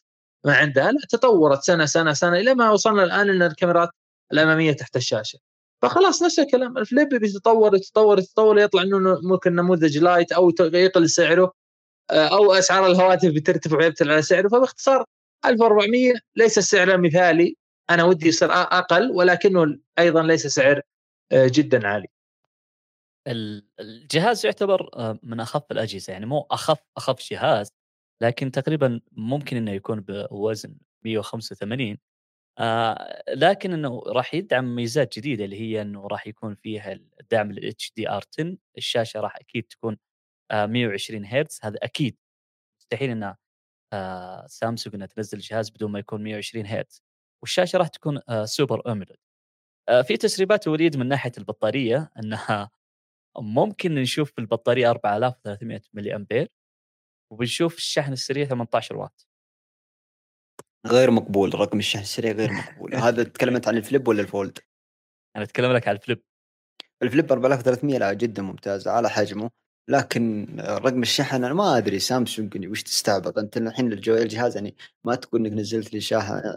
ما عندها لا تطورت سنة سنة سنة إلى ما وصلنا الآن إن الكاميرات الأمامية تحت الشاشة. فخلاص نفس الكلام. الفليب بيتطور يتطور يتطور يطلع إنه ممكن نموذج لايت أو يقل سعره. آه، أو أسعار الهواتف بترتفع ويبتل على سعره فباختصار 1400 ليس السعر المثالي أنا ودي يصير أقل ولكنه أيضا ليس سعر آه، جدا عالي. الجهاز يعتبر آه، من أخف الأجهزة. يعني مو أخف أخف جهاز لكن تقريبا ممكن إنه يكون بوزن 185 آه لكن إنه راح يدعم ميزات جديدة اللي هي إنه راح يكون فيها الدعم لل HDR 10 الشاشة راح أكيد تكون 120 هرتز. هذا أكيد مستحيل إن آه سامسونج إنها تنزل جهاز بدون ما يكون 120 هرتز. والشاشة راح تكون آه Super OLED آه في تسريبات وليد من ناحية البطارية إنها ممكن نشوف البطارية 4300 ملي امبير وبنشوف الشحن السريع 18 واط. غير مقبول رقم الشحن السريع غير مقبول. هذا تكلمت عن الفليب ولا الفولد؟ أنا أتكلم لك عن الفليب. الفليب 4300 لا جدا ممتاز على حجمه. لكن رقم الشحن أنا ما أدري سامسونج وش تستعبط؟ أنت الحين الجهاز يعني ما تقول إنك نزلت لي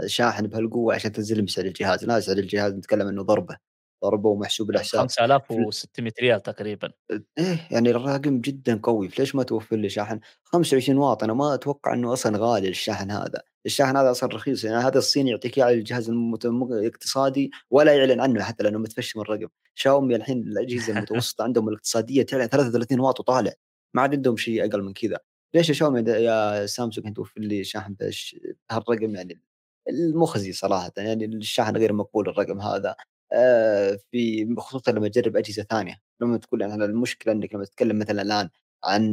شاحن بهالقوة عشان تنزل لي سعر الجهاز لا سعر الجهاز نتكلم إنه ضربة. ضربه ومحسوب الحساب 5600 ريال تقريبا. إيه يعني الرقم جدا قوي. فليش ما توفر لي شاحن؟ 25 واط. أنا ما أتوقع إنه أصلا غالي الشاحن هذا. الشاحن هذا أصلا رخيص. يعني هذا الصيني يعطيك إياه الجهاز الاقتصادي ولا يعلن عنه حتى لأنه متفشم الرقم. شاومي الحين الأجهزة المتوسطة عندهم الاقتصادية تعلن 33 واط وطالع. ما عاد عندهم شيء أقل من كذا. ليش يا شاومي يا سامسونج توفر لي شاحن بهالرقم؟ يعني المخزي صراحة. يعني الشاحن غير مقبول الرقم هذا. في خصوصا لما تجرب أجهزة ثانية. لما تقول يعني المشكلة إنك لما تتكلم مثلا الآن عن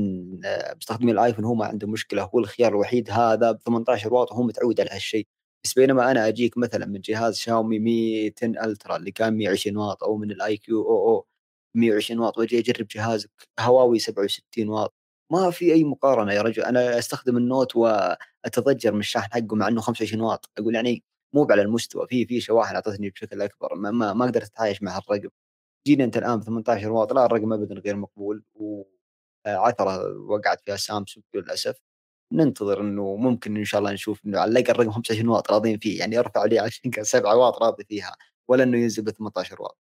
آه، مستخدمين الآيفون هو ما عنده مشكلة هو الخيار الوحيد هذا ب 18 واط وهو متعود على هالشيء. بس بينما أنا أجيك مثلا من جهاز شاومي Mi 10 Ultra اللي كان 120 واط أو من ال iQOO أو 120 واط وأجي أجرب جهازك هواوي 67 واط. ما في أي مقارنة يا رجل. أنا أستخدم ال Note وأتضجر من الشاحن حقه مع إنه 25 واط. أقول يعني مو على المستوى في في شواحن أعطتني بشكل أكبر ما, ما, ما قدرت أتعايش مع الرقم جينا أنت الآن ب 18 واط لا الرقم ابدا غير مقبول وعثره وقعت فيها سامسونج للأسف ننتظر إنه ممكن إن شاء الله نشوف إنه على الأقل رقم 25 واط راضين فيه يعني أرفع لي 20 7 واط راضي فيها ولا إنه ينزل ب 18 واط.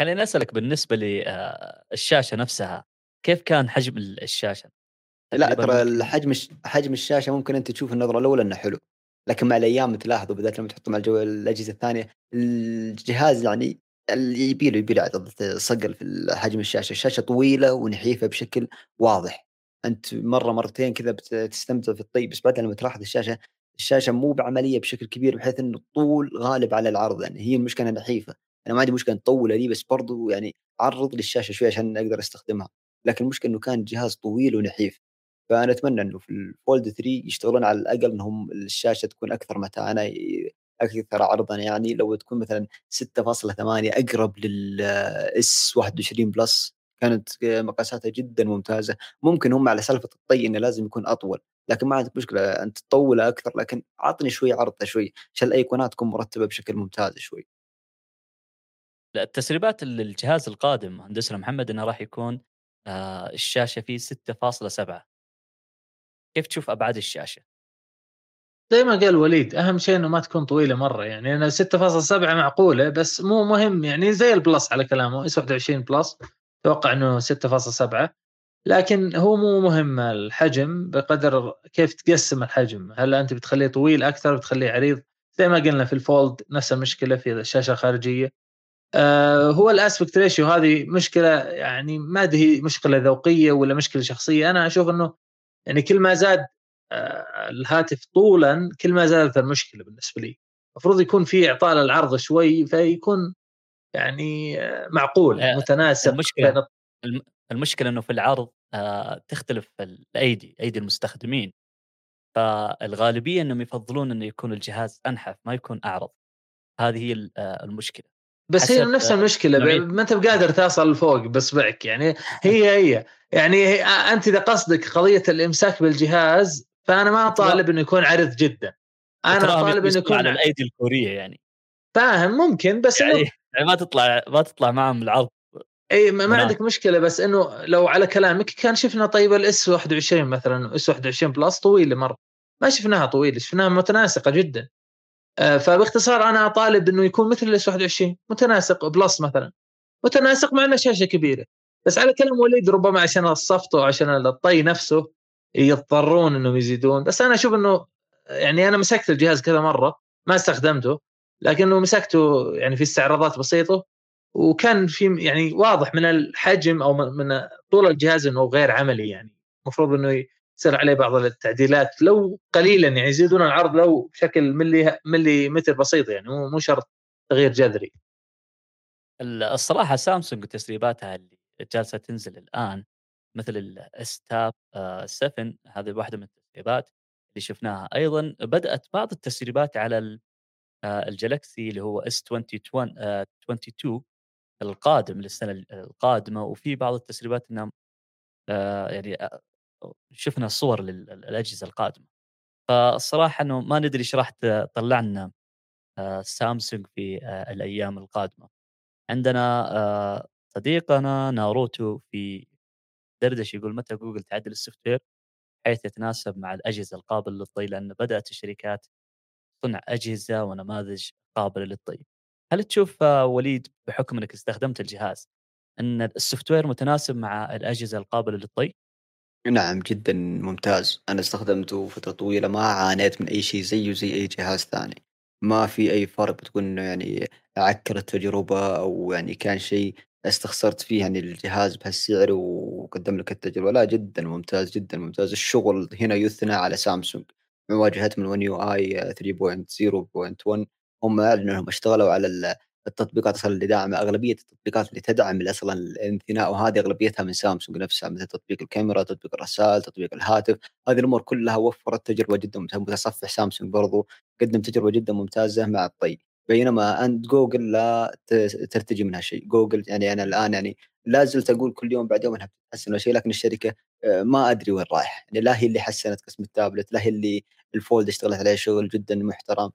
خليني أسألك بالنسبة للشاشه آه، نفسها كيف كان حجم الشاشة؟ لا ترى الحجم حجم الشاشة ممكن أنت تشوف النظرة الأولى إنه حلو لكن مع الأيام تلاحظوا بالذات لما تحطه مع الأجهزة الثانية الجهاز يعني اللي يبي له يبي له صقل في حجم الشاشة، الشاشه طويلة ونحيفة بشكل واضح. أنت مرة مرتين كذا بتستمتع في الطي بس بعدين لما تلاحظ الشاشة الشاشة مو بعملية بشكل كبير بحيث انه الطول غالب على العرض يعني هي المشكلة نحيفة. أنا ما عندي مشكلة نطولها دي بس برضو يعني عرض للشاشة شوي عشان أقدر أستخدمها. لكن المشكلة إنه كان جهاز طويل ونحيف. فأنا أتمنى إنه في ال Fold 3 يشتغلون على الأقل إنهم الشاشة تكون أكثر متانة أكثر عرضا. يعني لو تكون مثلا 6.8 أقرب لل S21 Plus كانت مقاساتها جدا ممتازة. ممكن هم على سالفة الطي إنه لازم يكون أطول لكن ما عندك مشكلة أنت تطوله أكثر لكن عطني شوي عرضة شوي عشان الايقونات تكون مرتبة بشكل ممتاز شوي. التسريبات للجهاز القادم هندسة محمد إنه راح يكون آه الشاشة فيه 6.7 كيف تشوف أبعاد الشاشة؟ زي ما قال وليد أهم شيء إنه ما تكون طويلة مرة يعني أنا 6.7 معقولة بس مو مهم يعني زي ال Plus على كلامه S21 Plus أتوقع إنه 6.7 لكن هو مو مهم الحجم بقدر كيف تقسم الحجم. هل أنت بتخليه طويل أكثر بتخليه عريض؟ زي ما قلنا في الفولد نفس المشكلة في الشاشة الخارجية. آه هو الأسبكت ريشيو هذه مشكلة يعني ما هي مشكلة ذوقية ولا مشكلة شخصية. أنا أشوف إنه يعني كل ما زاد آه الهاتف طولا كل ما زادت المشكلة بالنسبة لي. المفروض يكون في إعطاء للعرض شوي فيكون يعني آه، معقول آه، متناسب المشكلة المشكلة إنه في العرض تختلف الأيدي أيدي المستخدمين. فالغالبية إنهم يفضلون إنه يكون الجهاز أنحف ما يكون أعرض. هذه هي المشكلة. بس هي نفس المشكلة ما أنت بقادر توصل لفوق باصبعك يعني هي هي يعني هي أنت إذا قصدك قضية الإمساك بالجهاز فأنا ما أطالب إنه يكون عرض جدا. أنا أطالب إنه يكون على الأيدي الكورية يعني. فاهم ممكن بس يعني إنه... يعني ما تطلع ما تطلع معهم العرض إي ما, ما عندك مشكلة بس إنه لو على كلامك كان شفنا طيب ال S21 مثلا S21 Plus طويلة مرة. ما شفناها طويلة شفناها متناسقة جدا. فباختصار أنا أطالب إنه يكون مثل ال S 21 متناسق Plus مثلا. متناسق مع إنه شاشة كبيرة. بس على كلام وليد ربما عشان الصفط وعشان الطي نفسه يضطرون إنهم يزيدون. بس أنا أشوف إنه يعني أنا مسكت الجهاز كذا مرة ما استخدمته لكنه مسكته يعني في استعراضات بسيطة وكان في يعني واضح من الحجم أو من طول الجهاز إنه غير عملي يعني. المفروض إنه يصير عليه بعض التعديلات لو قليلا يعني يزيدون العرض لو بشكل ملي ملي متر بسيط يعني مو شرط تغيير جذري. الصراحة سامسونج تسريباتها اللي جالسة تنزل الآن مثل ال S Tab 7 هذه واحدة من التسريبات اللي شفناها أيضا بدأت بعض التسريبات على آه، ال Galaxy اللي هو S 22 22 القادم للسنة القادمة وفي بعض التسريبات إنهم آه، يعني شفنا صور للأجهزة القادمة فالصراحة إنه ما ندري إيش راح تطلع لنا آه، سامسونج في الأيام القادمة عندنا صديقنا ناروتو في دردش يقول متى جوجل تعدل ال software حيث يتناسب مع الأجهزة القابلة للطي لأن بدأت الشركات صنع أجهزة ونماذج قابلة للطي. هل تشوف وليد بحكم إنك استخدمت الجهاز إن السوفت وير متناسب مع الأجهزة القابلة للطي؟ نعم جدا ممتاز. أنا استخدمته فترة طويلة ما عانيت من أي شيء زيه زي أي جهاز ثاني. ما في أي فرق بتقول انه يعني عكر التجربة أو يعني كان شيء استخسرت فيه يعني الجهاز بهالسعر وقدم لك التجربة. لا جدا ممتاز جدا ممتاز. الشغل هنا يثنى على سامسونج. من واجهتهم ال One UI 3.0.1 هم اعلنوا انهم اشتغلوا على التطبيقات أصلا اللي داعمة أغلبية التطبيقات اللي تدعم أصلا الانثناء وهذه أغلبيتها من سامسونج نفسها مثل تطبيق الكاميرا، تطبيق الرسائل، تطبيق الهاتف، هذه الأمور كلها وفرت تجربة جدا ممتازة، متصفح سامسونج برضو قدم تجربة جدا ممتازة مع الطي، بينما أنت جوجل لا ترتجي منها شيء، جوجل يعني أنا الآن يعني لا زلت أقول كل يوم بعد يوم أنها بتتحسن ولا شيء لكن الشركة آه، ما أدري وين رايح. يعني لا هي اللي حسنت قسم التابلت لا هي اللي الفولد اشتغلت عليه شغل جدا محترم.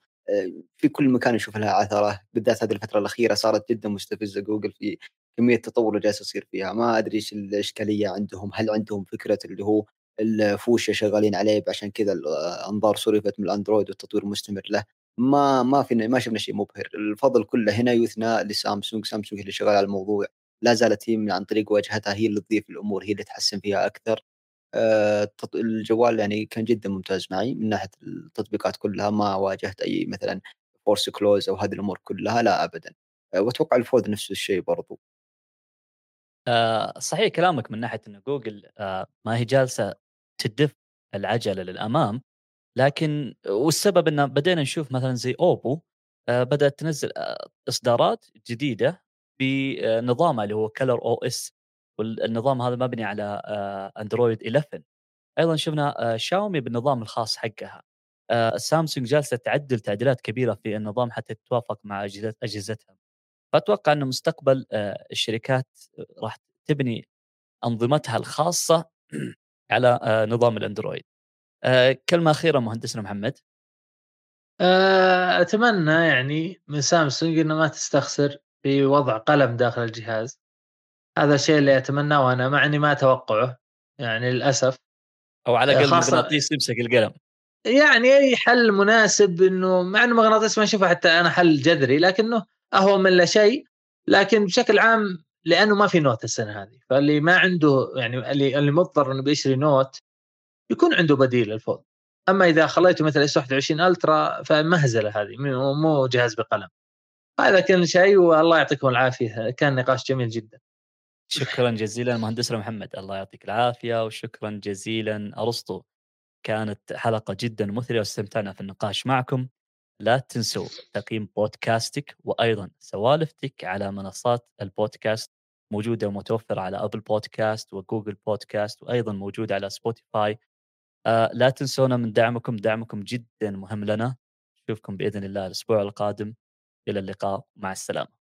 في كل مكان نشوف لها عثره بالذات هذه الفترة الأخيرة صارت جدا مستفزة جوجل في كمية التطور اللي جالس يصير فيها. ما أدري إيش الإشكالية عندهم هل عندهم فكرة اللي هو الفوشة شغالين عليه عشان كذا الأنظار صرفت من الأندرويد والتطوير مستمر له؟ ما ما في ما شفنا شيء مبهر. الفضل كله هنا يثنى لسامسونج. سامسونج اللي شغال على الموضوع. لا زالت هي من عن طريق واجهتها هي اللي تضيف الأمور هي اللي تحسن فيها أكثر. الجوال يعني كان جدا ممتاز معي من ناحية التطبيقات كلها ما واجهت أي مثلا force close أو هذه الأمور كلها لا ابدا. آه، وأتوقع الفوز نفس الشيء برضو. آه صحيح كلامك من ناحية إن جوجل آه ما هي جالسة تدف العجلة للأمام لكن والسبب إن بدينا نشوف مثلا زي اوبو آه بدأت تنزل آه إصدارات جديدة بنظامها اللي هو Color OS والنظام هذا مبني على آه اندرويد 11 أيضا شفنا آه شاومي بالنظام الخاص حقها. آه سامسونج جالسة تعدل تعديلات كبيرة في النظام حتى تتوافق مع أجهزتها. فأتوقع إنه مستقبل آه الشركات راح تبني أنظمتها الخاصة على آه نظام الأندرويد. آه كلمة أخيرة مهندسنا محمد. آه، أتمنى يعني من سامسونج إنه ما تستخسر في وضع قلم داخل الجهاز. هذا الشيء اللي أتمناه أنا مع إني ما أتوقعه يعني للأسف. أو على الأقل مغناطيس يمسك القلم. يعني أي حل مناسب إنه مع إنه مغناطيس ما اشوفه حتى أنا حل جذري لكنه أهون من لا شيء لكن بشكل عام لأنه ما في Note السنة هذه. فاللي ما عنده يعني اللي اللي مضطر إنه بيشتري Note يكون عنده بديل الفولد أما إذا خليته مثل إس 21 ألترا فمهزلة هذه مو جهاز بقلم. هذا كان شيء والله يعطيكم العافية. كان نقاش جميل جدا. شكرا جزيلا مهندسنا محمد الله يعطيك العافية وشكرا جزيلا أرسطو. كانت حلقة جدا مثرية واستمتعنا في النقاش معكم. لا تنسوا تقييم بودكاستك وأيضا سوالفتك على منصات البودكاست موجودة ومتوفرة على Apple Podcast و Google Podcast وأيضا موجودة على سبوتيفاي. آه لا تنسونا من دعمكم دعمكم جدا مهم لنا. نشوفكم بإذن الله الأسبوع القادم. إلى اللقاء مع السلامة.